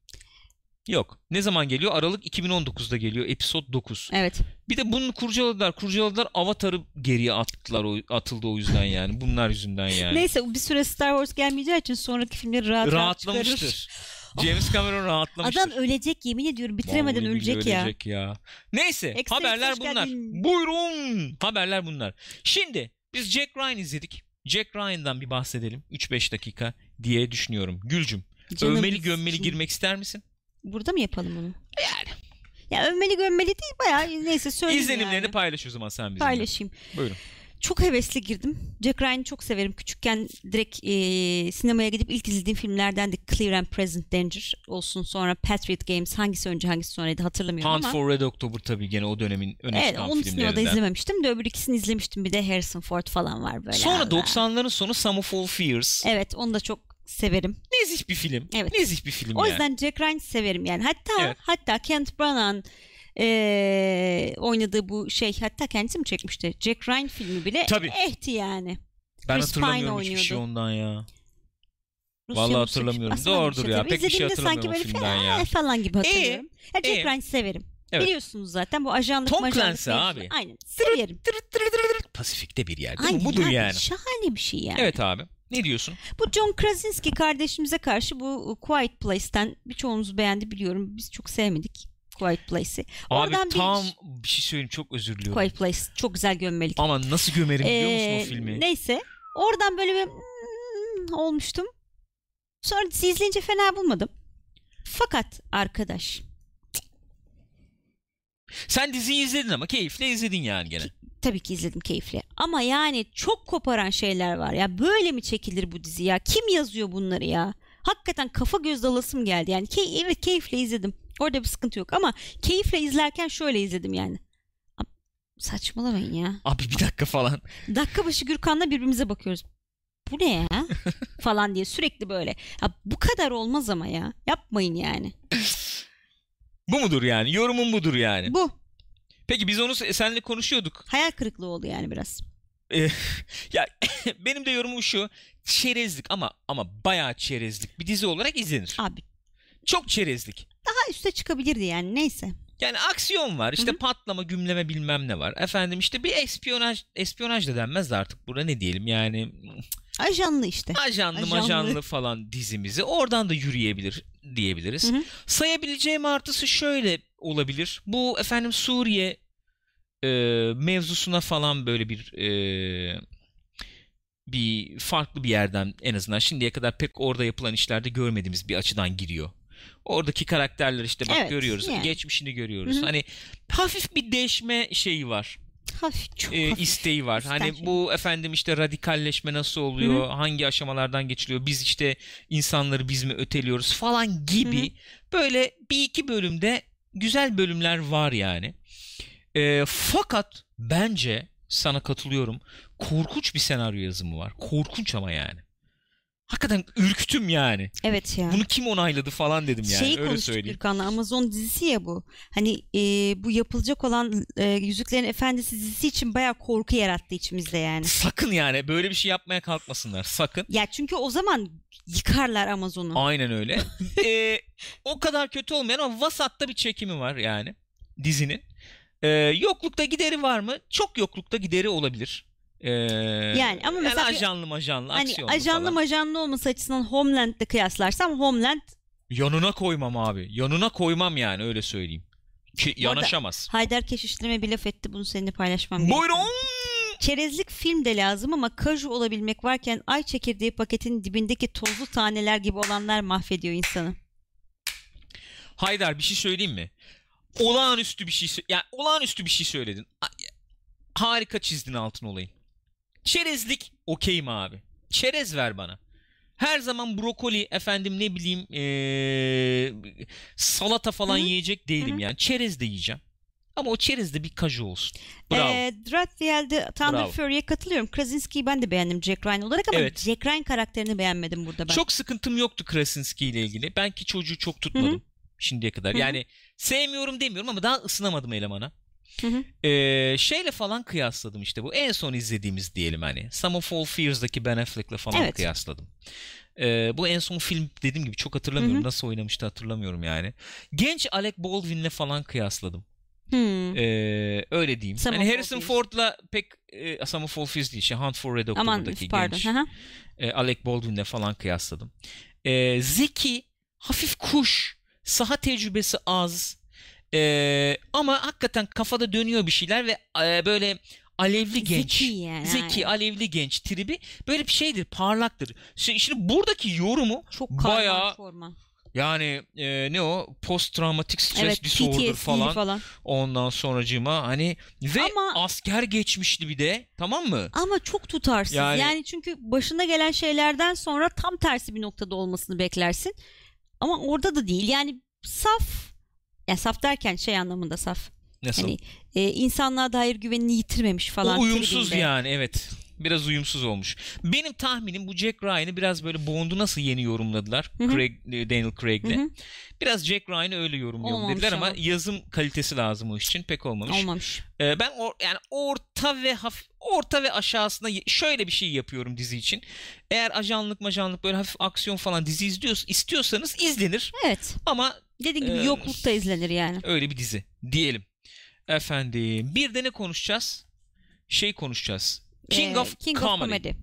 Yok. Ne zaman geliyor? Aralık 2019'da geliyor. Episod 9. Evet. Bir de bunu kurcaladılar. Kurcaladılar. Avatar'ı geriye attılar. O, atıldı o yüzden yani. Bunlar yüzünden yani. Neyse bir süre Star Wars gelmeyeceği için sonraki filmleri rahat rahat. Rahatlamıştır. James Cameron rahatlamıştır. Adam ölecek yemin ediyorum bitiremeden Vallahi ölecek billahi ya. ölecek ya. Neyse Eksi haberler bunlar. geldin. Buyurun. Haberler bunlar. Şimdi biz Jack Ryan izledik. Jack Ryan'dan bir bahsedelim 3-5 dakika diye düşünüyorum. Gülcüm Canım övmeli gömmeli için. girmek ister misin? Burada mı yapalım bunu? Yani. Ya övmeli gömmeli değil bayağı neyse söyleyeyim İzlenimlerini yani. paylaş o zaman sen bizimle. paylaşayım. Buyurun. Çok hevesli girdim. Jack Ryan'ı çok severim. Küçükken direkt e, sinemaya gidip ilk izlediğim filmlerden de Clear and Present Danger olsun. Sonra Patriot Games hangisi önce hangisi sonraydı hatırlamıyorum Hunt ama. for Red October tabii gene o dönemin öne Evet çıkan onu sinemada filmlerinden. izlememiştim de öbür ikisini izlemiştim. Bir de Harrison Ford falan var böyle. Sonra Allah. 90'ların sonu Sum of All Fears. Evet onu da çok severim. Nezih bir film. Evet. Nezih bir film O yani. yüzden Jack Ryan'ı severim yani. Hatta Evet. hatta Kent Branagh eee, oynadığı bu şey hatta kendisi mi çekmişti? Jack Ryan filmi bile Tabii. ehti yani. ben Chris Pine hatırlamıyorum hiçbir şey oynuyordu. ondan ya. Rusya Vallahi Rusya hatırlamıyorum. Aslan Doğrudur bir ya. tabii. Pek bir şey İzlediğimde sanki hatırlamıyorum böyle filmden falan, ya. Falan gibi hatırlıyorum. ya Jack ee. Ryan'ı severim. Evet. Biliyorsunuz zaten bu ajanlık Tom majanlık Clancy mevzu- abi. Aynen. Severim. Pasifik'te bir yer. değil mi? Aynen Budur abi, yani. Şahane bir şey yani. Evet abi. Ne diyorsun? Bu John Krasinski kardeşimize karşı bu Quiet Place'ten birçoğunuz beğendi biliyorum. Biz çok sevmedik Quiet Place'i. Abi Oradan bir- tam bir şey söyleyeyim çok özür diliyorum. Quiet Place çok güzel gömmelik. Ama nasıl gömerim biliyor musun Ee, o filmi? Neyse. Oradan böyle bir "Hmm" olmuştum. Sonra dizi izleyince fena bulmadım. Fakat arkadaş Sen diziyi izledin ama keyifle izledin yani gene. tabii ki izledim keyifle. Ama yani çok koparan şeyler var ya. Böyle mi çekilir bu dizi ya? Kim yazıyor bunları ya? Hakikaten kafa göz dalasım geldi. Yani key- evet keyifle izledim. Orada bir sıkıntı yok ama keyifle izlerken şöyle izledim yani. Saçmalamayın ya. Abi bir dakika falan. Dakika başı Gürkan'la birbirimize bakıyoruz. Bu ne ya? falan diye sürekli böyle. Ya bu kadar olmaz ama ya. Yapmayın yani. Bu mudur yani? Yorumun budur yani. Bu. Peki biz onu se- seninle konuşuyorduk. Hayal kırıklığı oldu yani biraz. Ya benim de yorumum şu. Çerezlik ama ama bayağı çerezlik bir dizi olarak izlenir. Abi Çok çerezlik. daha üste çıkabilirdi yani neyse. Yani aksiyon var. işte Hı hı. patlama, gümleme bilmem ne var. Efendim işte bir espiyonaj espiyonaj da denmez de artık. Burada ne diyelim yani Ajanlı işte. ajanlı Ajanlı. majanlı falan dizimizi oradan da yürüyebilir diyebiliriz. Hı hı. Sayabileceğim artısı şöyle olabilir. Bu efendim Suriye e, mevzusuna falan böyle bir e, bir farklı bir yerden en azından şimdiye kadar pek orada yapılan işlerde görmediğimiz bir açıdan giriyor. Oradaki karakterler işte bak Evet, görüyoruz. yani. Geçmişini görüyoruz. Hı hı. Hani hafif bir değişme şeyi var Hafif çok e, hafif. isteği var. Üstten Hani bu efendim işte radikalleşme nasıl oluyor? Hangi aşamalardan geçiliyor? Biz işte insanları biz mi öteliyoruz falan gibi böyle bir iki bölümde güzel bölümler var yani. E, fakat bence sana katılıyorum. Korkunç bir senaryo yazımı var. Korkunç ama yani. Hakikaten ürktüm yani. Evet ya. Bunu kim onayladı falan dedim yani. Şeyi Öyle söyleyeyim. Gürkan'la Amazon dizisi ya bu. Hani e, bu yapılacak olan e, Yüzüklerin Efendisi dizisi için bayağı korku yarattı içimizde yani. Sakın yani böyle bir şey yapmaya kalkmasınlar. Sakın. Ya çünkü o zaman yıkarlar Amazon'u. Aynen öyle. Ee, o kadar kötü olmayan ama vasatta bir çekimi var yani dizinin. Ee, yoklukta gideri var mı? Çok yoklukta gideri olabilir. Ee, yani ama mesela bir- ajanlı majanlı Hani ajanlı falan. majanlı olması açısından Homeland'le kıyaslarsam Homeland Yanına koymam abi. Yanına koymam yani öyle söyleyeyim. Ki yanaşamaz. Haydar Keşişlerime bir laf etti bunu seninle paylaşmam. Buyurun. Çerezlik film de lazım ama kaju olabilmek varken ay çekirdeği paketin dibindeki tozlu taneler gibi olanlar mahvediyor insanı. Haydar bir şey söyleyeyim mi? Olağanüstü bir şey yani olağanüstü bir şey söyledin. Harika çizdin altın olayın. Çerezlik okeyim abi. Çerez ver bana. Her zaman brokoli efendim ne bileyim ee, salata falan Hı hı. yiyecek değilim Hı hı. yani. Çerez de yiyeceğim. Ama o çerez de bir kaju olsun. Bravo. Ee, Dratfiel'de Thunder Bravo. Fury'e katılıyorum. Krasinski'yi ben de beğendim Jack Ryan olarak ama Evet. Jack Ryan karakterini beğenmedim burada ben. Çok sıkıntım yoktu Krasinski ile ilgili. Ben ki çocuğu çok tutmadım Hı şimdiye kadar. Hı hı. Yani sevmiyorum demiyorum ama daha ısınamadım elemana. Hı hı. Ee, şeyle falan kıyasladım işte bu en son izlediğimiz diyelim hani Some of All Fears'daki Ben Affleck'le falan Evet. kıyasladım. Ee, bu en son film dediğim gibi çok hatırlamıyorum Hı hı. nasıl oynamıştı hatırlamıyorum yani. Genç Alec Baldwin'le falan kıyasladım. Hmm. Ee, öyle diyeyim. Some All Harrison. Ford'la pek e, Some of All Fears değil şey Hunt for Red October'daki pardon. genç e, Alec Baldwin'le falan kıyasladım. E, zeki, hafif kuş, saha tecrübesi az e, ama hakikaten kafada dönüyor bir şeyler ve e, böyle alevli genç. Zeki yani. Zeki, alevli genç tribi böyle bir şeydir, parlaktır. Şimdi, şimdi buradaki yorumu Çok bayağı çorman. Yani e, ne o? Post traumatic stress evet disorder PTSD falan. falan. Ondan sonracığıma hani ve Ama- asker geçmişti bir de. Tamam mı? Ama çok tutarsız. Yani- Yani... çünkü başına gelen şeylerden sonra tam tersi bir noktada olmasını beklersin. Ama orada da değil. Yani saf ya saf derken şey anlamında saf. Nasıl? Hani e, insanlığa dair güvenini yitirmemiş falan. o uyumsuz tribinde. yani evet. Biraz uyumsuz olmuş. Benim tahminim bu Jack Ryan'ı biraz böyle Bond'u nasıl yeni yorumladılar. Craig, e, Daniel Craig'le. Biraz Jack Ryan'ı öyle Olmamış dediler ama ama. yazım kalitesi lazım o iş için pek olmamış. Olmamış. Ee, ben or, yani orta ve hafif orta ve aşağısına şöyle bir şey yapıyorum dizi için. Eğer ajanlık majanlık böyle hafif aksiyon falan dizi izliyorsa istiyorsanız izlenir Evet. ama Dediğim gibi Ee, yoklukta izlenir yani. öyle bir dizi diyelim. Efendim bir de ne konuşacağız? Şey konuşacağız. King Ee, of King Comedy. of Comedy.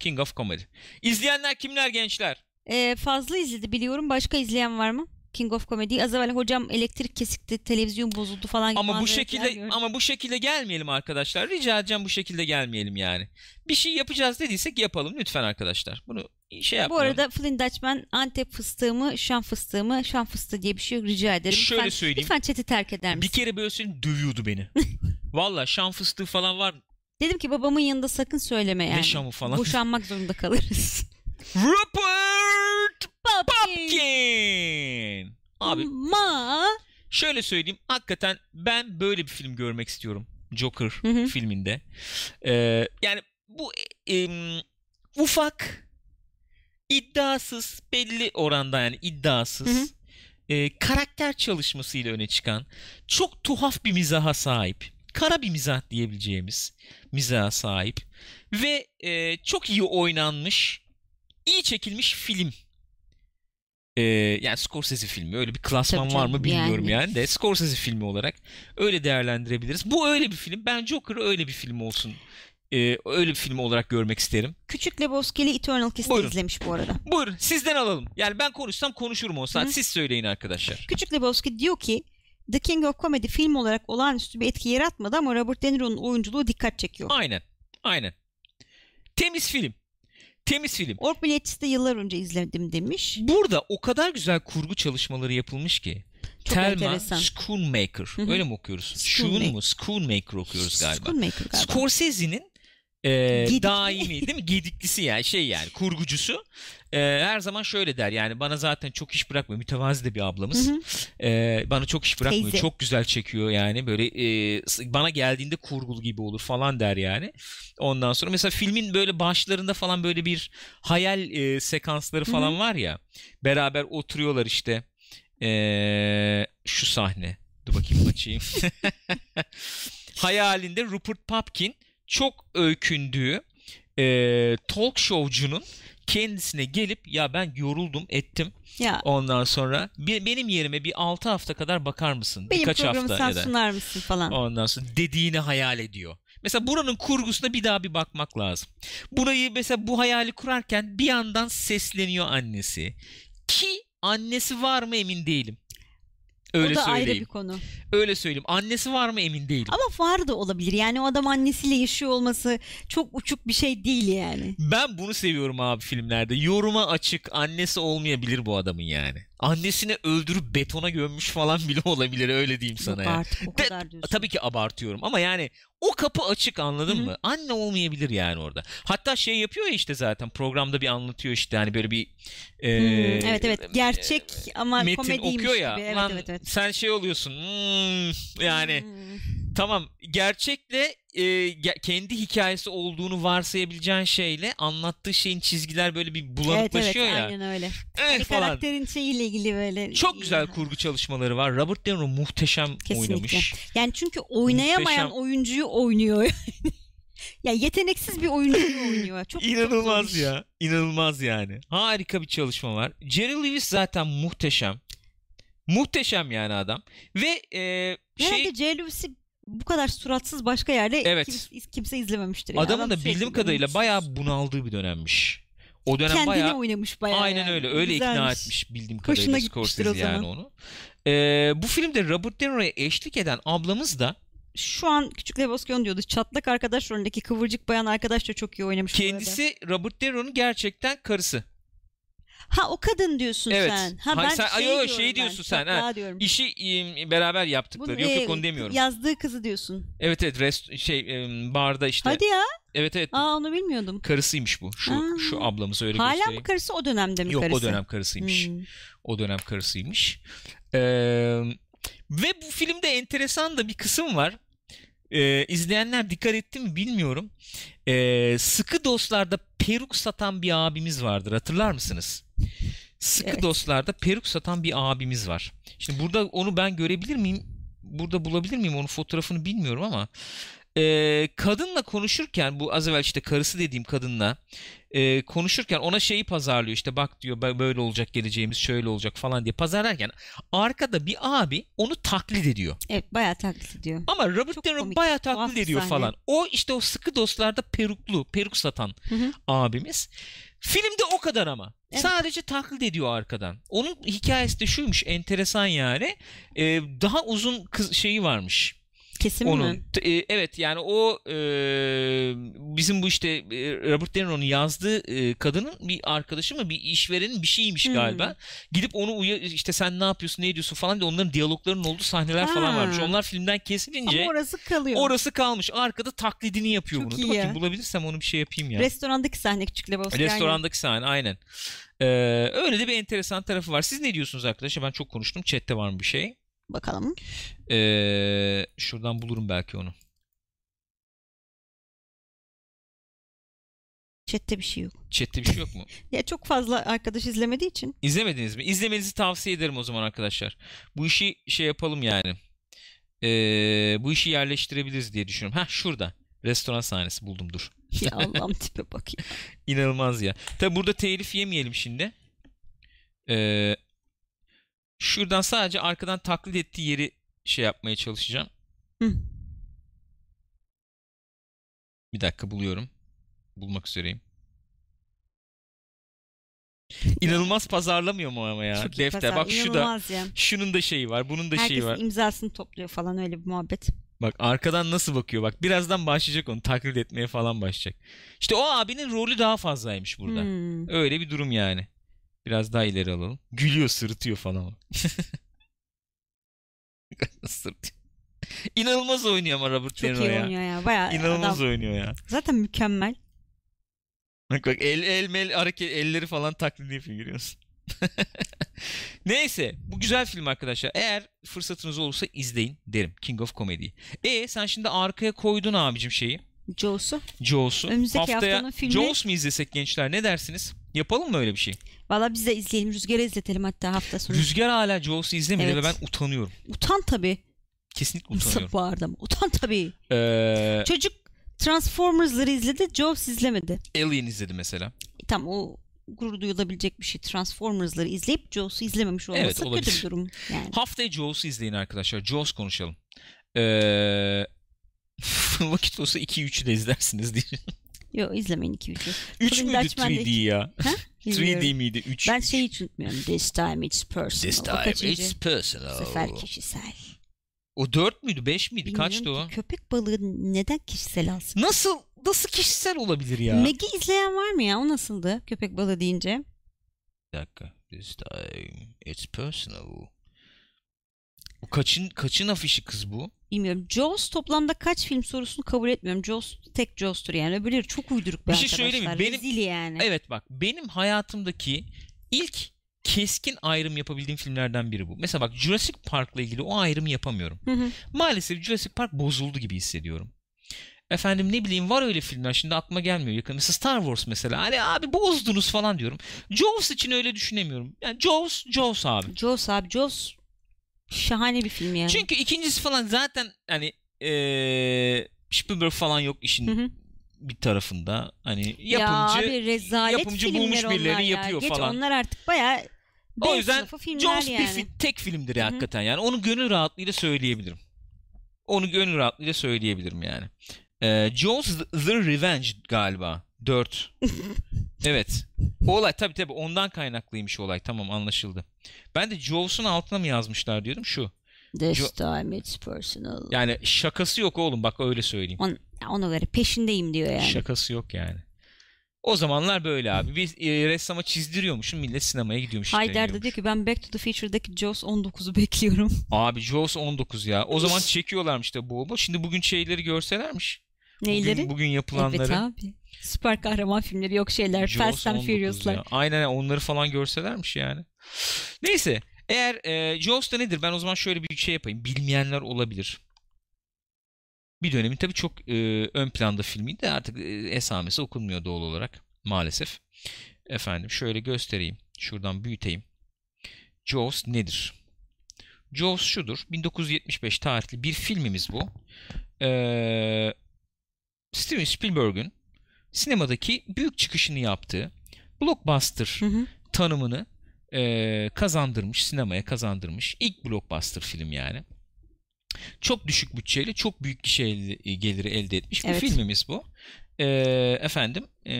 King of Comedy. İzleyenler kimler gençler? Ee, fazla izledi biliyorum. Başka izleyen var mı? King of Comedy. Az evvel hocam elektrik kesikti, televizyon bozuldu falan gibi Ama bu şekilde gördüm. ama bu şekilde gelmeyelim arkadaşlar. Rica edeceğim bu şekilde gelmeyelim yani. Bir şey yapacağız dediysek yapalım lütfen arkadaşlar. Bunu şey Bu yapmayalım. arada Flynn Dutchman Antep fıstığı mı, Şam fıstığı mı? Şam fıstığı diye bir şey yok rica ederim. Şöyle lütfen, söyleyeyim. Lütfen chat'i terk eder Bir misin? kere böyle söyleyeyim dövüyordu beni. Valla şan fıstığı falan var. Dedim ki babamın yanında sakın söyleme yani. Ne şamı falan. Boşanmak zorunda kalırız. Rupert. Pupkin. Abi Ama şöyle söyleyeyim. Hakikaten ben böyle bir film görmek istiyorum. Joker Hı hı. filminde. Ee, yani bu e, em, ufak iddiasız belli oranda yani iddiasız Hı hı. e, karakter çalışmasıyla öne çıkan çok tuhaf bir mizaha sahip kara bir mizah diyebileceğimiz mizaha sahip ve e, çok iyi oynanmış iyi çekilmiş film E, yani Scorsese filmi öyle bir klasman Tabii var mı bilmiyorum yani. yani. de Scorsese filmi olarak öyle değerlendirebiliriz bu öyle bir film ben Joker'ı öyle bir film olsun e, öyle bir film olarak görmek isterim Küçük Lebowski'li Eternal Kiss'i Buyurun. izlemiş bu arada. Buyurun sizden alalım. Yani ben konuşsam konuşurum o saat. Hı. Siz söyleyin arkadaşlar. Küçük Lebowski diyor ki The King of Comedy film olarak olağanüstü bir etki yaratmadı ama Robert De Niro'nun oyunculuğu dikkat çekiyor. Aynen. Aynen. Temiz film. Temiz film. Ork Biletçisi de yıllar önce izledim demiş. Burada o kadar güzel kurgu çalışmaları yapılmış ki. Çok Thelma enteresan. Schoonmaker. Öyle mi okuyoruz? Schoon mu? Schoonmaker okuyoruz galiba. Schoonmaker galiba. Scorsese'nin e, Gedikli. daimi değil mi? Gediklisi yani şey yani kurgucusu. E, her zaman şöyle der yani bana zaten çok iş bırakmıyor. Mütevazi de bir ablamız. Hı hı. E, bana çok iş bırakmıyor. Teyze. Çok güzel çekiyor yani böyle e, bana geldiğinde kurgulu gibi olur falan der yani. Ondan sonra mesela filmin böyle başlarında falan böyle bir hayal e, sekansları Hı falan var ya. Beraber oturuyorlar işte. E, şu sahne. Dur bakayım açayım. Hayalinde Rupert Pupkin çok öykündüğü e, talk showcunun kendisine gelip ya ben yoruldum ettim Ya ondan sonra bir, benim yerime bir 6 hafta kadar bakar mısın? benim Birkaç programı hafta sen ya da sunar mısın falan. ondan sonra dediğini hayal ediyor. Mesela buranın kurgusuna bir daha bir bakmak lazım. Burayı mesela bu hayali kurarken bir yandan sesleniyor annesi. Ki annesi var mı emin değilim. Öyle o da ayrı söyleyeyim. bir konu. Öyle söyleyeyim. Annesi var mı emin değilim. Ama var da olabilir. Yani o adam annesiyle yaşıyor olması çok uçuk bir şey değil yani. Ben bunu seviyorum abi filmlerde. Yoruma açık. Annesi olmayabilir bu adamın yani. Annesini öldürüp betona gömmüş falan bile olabilir öyle diyeyim sana Yok ya. artık o kadar diyorsun. Tabii ki abartıyorum ama yani o kapı açık anladın Hı hı. mı? Anne olmayabilir yani orada. Hatta şey yapıyor ya işte zaten programda bir anlatıyor işte hani böyle bir e, Hmm, evet evet gerçek ama metin komediymiş okuyor ya. gibi. Evet Lan evet evet. sen şey oluyorsun. hmm, yani Hmm. tamam gerçekle e, kendi hikayesi olduğunu varsayabileceğin şeyle anlattığı şeyin çizgiler böyle bir Evet bulanıklaşıyor evet ya. aynen öyle. Eh, Hani falan. karakterin şeyiyle ilgili böyle. Çok güzel kurgu çalışmaları var. Robert De Niro muhteşem Kesinlikle. oynamış. Yani çünkü oynayamayan Muhteşem. oyuncuyu oynuyor. ya yeteneksiz bir oyuncuyu oynuyor. Çok çok İnanılmaz iş. ya. İnanılmaz yani. Harika bir çalışma var. Jerry Lewis zaten muhteşem. Muhteşem yani adam. Ve e, şey Herhalde J. Lewis'i bu kadar suratsız başka yerde Evet. kimse, kimse izlememiştir. yani. adamın Adam da bildiğim kadarıyla mutsuz. bayağı bunaldığı bir dönemmiş. O dönem Kendini bayağı oynamış bayağı. aynen yani. öyle. Öyle ikna Güzelmiş. etmiş bildiğim Hoşuna kadarıyla gitmiştir Scorsese yani onu. E, bu filmde Robert De Niro'ya eşlik eden ablamız da Şu an Küçük Lebowski onu diyordu. Çatlak arkadaş rolündeki kıvırcık bayan arkadaş da çok iyi oynamış. kendisi Robert De Niro'nun gerçekten karısı. Ha o kadın diyorsun Evet. sen. Ha Hayır, ben sen- şey ay, yo, diyorum şey ben, diyorsun sen, ha. diyorum. İşi e, beraber yaptıkları. Bunun, yok e, yok onu demiyorum. Yazdığı kızı diyorsun. Evet evet rest şey e, barda işte. Hadi ya. Evet evet. Aa onu bilmiyordum. Karısıymış bu. Şu Aa. şu ablamız öyle Hala göstereyim. mı karısı o dönemde mi Yok karısı? o dönem karısıymış. Hmm. O dönem karısıymış. Ee, ve bu filmde enteresan da bir kısım var. Ee, izleyenler dikkat etti mi bilmiyorum. Ee, sıkı dostlarda peruk satan bir abimiz vardır. Hatırlar mısınız? Sıkı Evet. dostlarda peruk satan bir abimiz var. Şimdi burada onu ben görebilir miyim? Burada bulabilir miyim? Onun fotoğrafını bilmiyorum ama ee, kadınla konuşurken bu az evvel işte karısı dediğim kadınla e, konuşurken ona şeyi pazarlıyor işte bak diyor "bö- böyle olacak geleceğimiz şöyle olacak falan diye pazarlarken arkada bir abi onu taklit ediyor. Evet bayağı taklit ediyor. Ama Robert Çok De Niro bayağı taklit ediyor sahne. falan. O işte o sıkı dostlarda peruklu, peruk satan Hı hı. abimiz. Filmde o kadar ama. Evet. Sadece taklit ediyor arkadan. Onun hikayesi de şuymuş enteresan yani. Ee, daha uzun kız şeyi varmış. Kesin Onun. mi? E, evet yani o e, bizim bu işte e, Robert De Niro'nun yazdığı e, kadının bir arkadaşı mı bir işverenin bir şeymiş Hmm. galiba. Gidip onu uya işte sen ne yapıyorsun ne ediyorsun falan diye onların diyaloglarının olduğu sahneler falan Ha. varmış. Onlar filmden kesilince Ama orası kalıyor. orası kalmış. Arkada taklidini yapıyor Çok bunu. iyi Dur bakayım ya. bulabilirsem onu bir şey yapayım ya. Restorandaki sahne Küçük Lebowski. Restorandaki sahne aynen. Ee, öyle de bir enteresan tarafı var. Siz ne diyorsunuz arkadaşlar? Ben çok konuştum. Chat'te var mı bir şey? Bakalım. Ee, şuradan bulurum belki onu. Chat'te bir şey yok. Chat'te bir şey yok mu? Ya çok fazla arkadaş izlemediği için. İzlemediniz mi? İzlemenizi tavsiye ederim o zaman arkadaşlar. Bu işi şey yapalım yani. Ee, bu işi yerleştirebiliriz diye düşünüyorum. Ha şurada. Restoran sahnesi buldum dur. Ya Allah'ım tipe bak ya. İnanılmaz ya. Tabi burada telif yemeyelim şimdi. Ee, şuradan sadece arkadan taklit ettiği yeri şey yapmaya çalışacağım. Hı. Bir dakika buluyorum. Bulmak üzereyim. İnanılmaz pazarlamıyor mu ama ya? Çok iyi Defter. pazar. Bak şu da İnanılmaz ya. şunun da şeyi var, bunun da Herkes şeyi var. imzasını topluyor falan öyle bir muhabbet. Bak arkadan nasıl bakıyor. Bak birazdan başlayacak onu taklit etmeye falan başlayacak. İşte o abinin rolü daha fazlaymış burada. Hmm. Öyle bir durum yani. Biraz daha ileri alalım. Gülüyor, sırıtıyor falan sırıtıyor. İnanılmaz oynuyor ama Robert De Çok Niro iyi ya. oynuyor ya. Bayağı İnanılmaz adam. oynuyor ya. Zaten mükemmel. Bak bak el el mel hareket elleri falan taklit yapıyor görüyorsun. Neyse bu güzel film arkadaşlar. Eğer fırsatınız olursa izleyin derim. King of Comedy. E sen şimdi arkaya koydun abicim şeyi. Joe'su. Jaws'u. Önümüzdeki Haftaya haftanın filmi- Jaws mu izlesek gençler ne dersiniz? Yapalım mı öyle bir şey? Valla biz de izleyelim. Rüzgar'ı izletelim hatta hafta sonu. Rüzgar hala Jaws'u izlemedi Evet. ve ben utanıyorum. Utan tabii. Kesinlikle Nasıl utanıyorum. bağırdı ama. Utan tabii. Ee, Çocuk Transformers'ları izledi. Jaws izlemedi. Alien izledi mesela. E, tam o gurur duyulabilecek bir şey. Transformers'ları izleyip Jaws'u izlememiş olması Evet, kötü olabilir. bir durum. Yani. Haftaya Jaws'u izleyin arkadaşlar. Jaws konuşalım. Ee, vakit olsa 2-3'ü de izlersiniz diye. Yok izlemeyin 2-3'ü. 3 Fırın müydü Dutchman'da 3D ya? Ha? 3D Bilmiyorum. miydi? 3. Ben şeyi hiç unutmuyorum. This time it's personal. This o time it's personal. Bu sefer kişisel. O 4 müydü 5 miydi? Kaçtı Bilmiyorum o? ki Köpek balığı neden kişisel alsın? Nasıl nasıl kişisel olabilir ya? Maggie izleyen var mı ya? O nasıldı? Köpek balığı deyince. Bir dakika. This time it's personal. Kaçın kaçın afişi kız bu? Bilmiyorum. Jaws toplamda kaç film sorusunu kabul etmiyorum. Jaws tek Jaws'tur yani. Öbürleri çok uyduruk be Bir şey söyleyeyim mi? Benim- Rezil yani. Evet bak benim hayatımdaki ilk keskin ayrım yapabildiğim filmlerden biri bu. Mesela bak Jurassic Park'la ilgili o ayrımı yapamıyorum. Hı hı. Maalesef Jurassic Park bozuldu gibi hissediyorum. Efendim ne bileyim var öyle filmler şimdi aklıma gelmiyor yakın. Mesela Star Wars mesela. Hani abi bozdunuz falan diyorum. Jaws için öyle düşünemiyorum. Yani Jaws, Jaws abi. Jaws abi. Jaws şahane bir film yani. Çünkü ikincisi falan zaten hani eee Spielberg falan yok işin Hı hı. bir tarafında. Hani ya yapımcı abi rezalet yapımcı bulmuş birilerini ya. yapıyor Geç, falan. onlar artık bayağı O yüzden filmler Jaws bir yani. fi- tek filmdir Hı hı. hakikaten yani. Onu gönül rahatlığıyla söyleyebilirim. Onu gönül rahatlığıyla söyleyebilirim yani. Ee, Jaws The Revenge galiba. 4. evet. O olay tabii tabii ondan kaynaklıymış olay. Tamam anlaşıldı. Ben de Jaws'un altına mı yazmışlar diyordum şu. This Jo- time it's personal. Yani şakası yok oğlum bak öyle söyleyeyim. On, ona göre peşindeyim diyor yani. Şakası yok yani. O zamanlar böyle abi. Bir e, ressama çizdiriyormuşum millet sinemaya gidiyormuş. Haydar da diyor ki ben Back to the Future'daki Jaws 19'u bekliyorum. Abi Jaws 19 ya. O zaman çekiyorlarmış da bu. Şimdi bugün şeyleri görselermiş. Neyleri? Bugün, bugün yapılanları. Evet abi. Süper kahraman filmleri yok şeyler. Jaws Fast and 19 Furious'lar. ya. Aynen onları falan görselermiş yani. Neyse. Eğer e, Jaws da nedir? Ben o zaman şöyle bir şey yapayım. Bilmeyenler olabilir. Bir dönemin tabii çok e, ön planda filmiydi de artık e, esamesi okunmuyor doğal olarak maalesef. Efendim şöyle göstereyim. Şuradan büyüteyim. Jaws nedir? Jaws şudur. 1975 tarihli bir filmimiz bu. Ee, Steven Spielberg'ün sinemadaki büyük çıkışını yaptığı blockbuster Hı hı. tanımını e, kazandırmış, sinemaya kazandırmış. İlk blockbuster film yani. Çok düşük bütçeyle çok büyük gişe elde- geliri elde etmiş Evet. bir filmimiz bu. E, efendim e,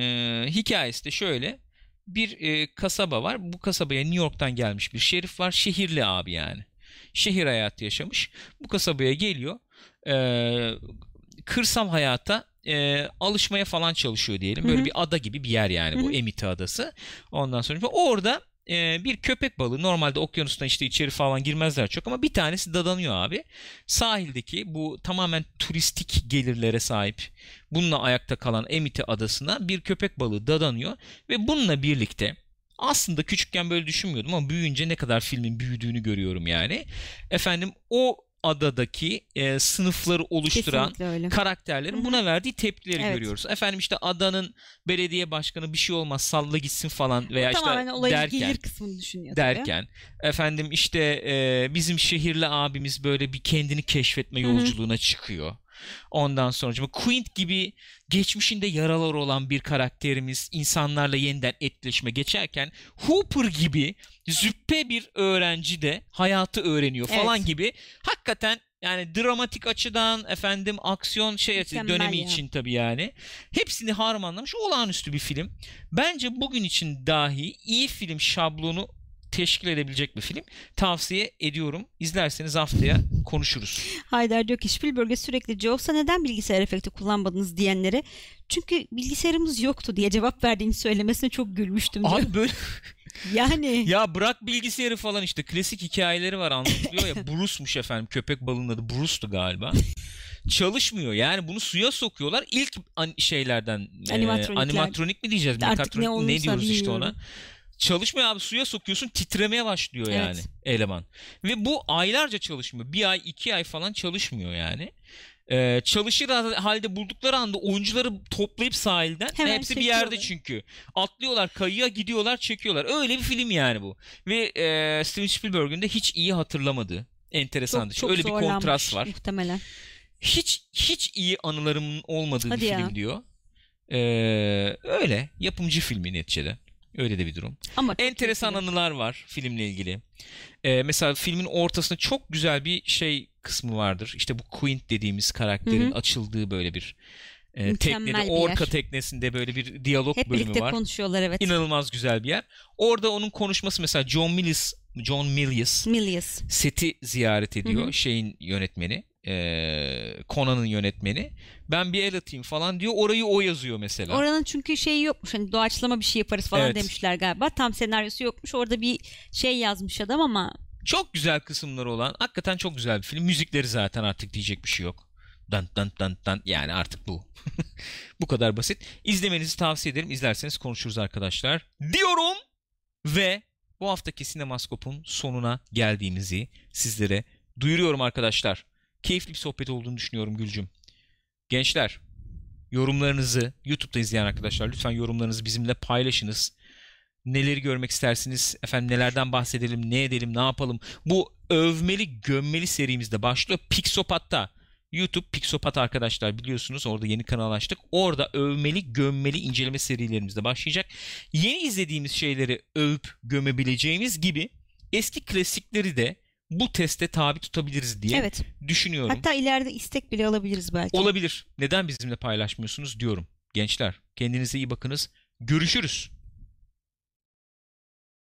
hikayesi de şöyle. Bir e, kasaba var. Bu kasabaya New York'tan gelmiş bir şerif var. Şehirli abi yani. Şehir hayatı yaşamış. Bu kasabaya geliyor. E, kırsal hayata e, alışmaya falan çalışıyor diyelim. Böyle Hı hı. bir ada gibi bir yer yani Hı bu hı. Emite Adası. Ondan sonra orada e, bir köpek balığı normalde okyanustan işte içeri falan girmezler çok ama bir tanesi dadanıyor abi. Sahildeki bu tamamen turistik gelirlere sahip bununla ayakta kalan Emite Adası'na bir köpek balığı dadanıyor ve bununla birlikte aslında küçükken böyle düşünmüyordum ama büyüyünce ne kadar filmin büyüdüğünü görüyorum yani. Efendim o adadaki e, sınıfları oluşturan karakterlerin Hı hı. buna verdiği tepkileri Evet. görüyoruz. Efendim işte adanın belediye başkanı bir şey olmaz salla gitsin falan veya işte olayın derken gelir kısmını düşünüyor tabii. derken efendim işte e, bizim şehirli abimiz böyle bir kendini keşfetme yolculuğuna çıkıyor. Ondan sonra Quint gibi geçmişinde yaralar olan bir karakterimiz insanlarla yeniden etkileşime geçerken Hooper gibi züppe bir öğrenci de hayatı öğreniyor falan Evet. gibi hakikaten yani dramatik açıdan efendim aksiyon şey Mükemmel dönemi ya. için tabii yani hepsini harmanlamış olağanüstü bir film. Bence bugün için dahi iyi film şablonu teşkil edebilecek bir film. Tavsiye ediyorum. İzlerseniz haftaya konuşuruz. Haydar diyor ki Spielberg'e sürekli Jaws'a neden bilgisayar efekti kullanmadınız diyenlere çünkü bilgisayarımız yoktu diye cevap verdiğini söylemesine çok gülmüştüm diyor. Abi böyle Yani ya bırak bilgisayarı falan işte klasik hikayeleri var anlatılıyor ya Bruce'muş efendim köpek balığının adı Bruce'tu galiba. Çalışmıyor yani bunu suya sokuyorlar ilk an- şeylerden e, animatronik mi diyeceğiz Artık ne ne diyoruz işte ona. Çalışmıyor abi suya sokuyorsun titremeye başlıyor Evet. yani eleman. Ve bu aylarca çalışmıyor. Bir ay iki ay falan çalışmıyor yani. Ee, çalışır halde buldukları anda oyuncuları toplayıp sahilden Hemen hepsi bir yerde çünkü. Atlıyorlar kayıya gidiyorlar çekiyorlar. Öyle bir film yani bu. Ve e, Steven Spielberg'ün de hiç iyi hatırlamadığı enteresandır. çok, çok Öyle bir kontrast var. Muhtemelen. Hiç hiç iyi anılarımın olmadığı Hadi bir ya. film diyor. Ee, öyle yapımcı filmi neticede. Öyle de bir durum. Ama Enteresan iyi. anılar var filmle ilgili. Ee, mesela filmin ortasında çok güzel bir şey kısmı vardır. İşte bu Quint dediğimiz karakterin Hı hı. açıldığı böyle bir e, Mükemmel teknede bir yer. orka teknesinde böyle bir diyalog Hep bölümü birlikte var. konuşuyorlar evet. İnanılmaz güzel bir yer. Orada onun konuşması mesela John Milius John Milius Milius. seti ziyaret ediyor. Hı hı. Şeyin yönetmeni. E, Conan'ın yönetmeni. Ben bir el atayım falan diyor. Orayı o yazıyor mesela. Oranın çünkü şeyi yokmuş. Hani doğaçlama bir şey yaparız falan Evet. demişler galiba. Tam senaryosu yokmuş. Orada bir şey yazmış adam ama Çok güzel kısımları olan. Hakikaten çok güzel bir film. Müzikleri zaten artık diyecek bir şey yok. Dan dan dan dan yani artık bu. bu kadar basit. İzlemenizi tavsiye ederim. İzlerseniz konuşuruz arkadaşlar. Diyorum ve bu haftaki Sinemaskop'un sonuna geldiğimizi sizlere duyuruyorum arkadaşlar. Keyifli bir sohbet olduğunu düşünüyorum Gülcüm. Gençler yorumlarınızı YouTube'da izleyen arkadaşlar lütfen yorumlarınızı bizimle paylaşınız. Neleri görmek istersiniz? Efendim nelerden bahsedelim? Ne edelim? Ne yapalım? Bu övmeli gömmeli serimizde başlıyor. Pixopat'ta. YouTube Pixopat arkadaşlar biliyorsunuz orada yeni kanal açtık. Orada övmeli gömmeli inceleme serilerimiz de başlayacak. Yeni izlediğimiz şeyleri övüp gömebileceğimiz gibi eski klasikleri de bu teste tabi tutabiliriz diye evet. düşünüyorum. Hatta ileride istek bile alabiliriz belki. Olabilir. Neden bizimle paylaşmıyorsunuz diyorum. Gençler kendinize iyi bakınız. Görüşürüz.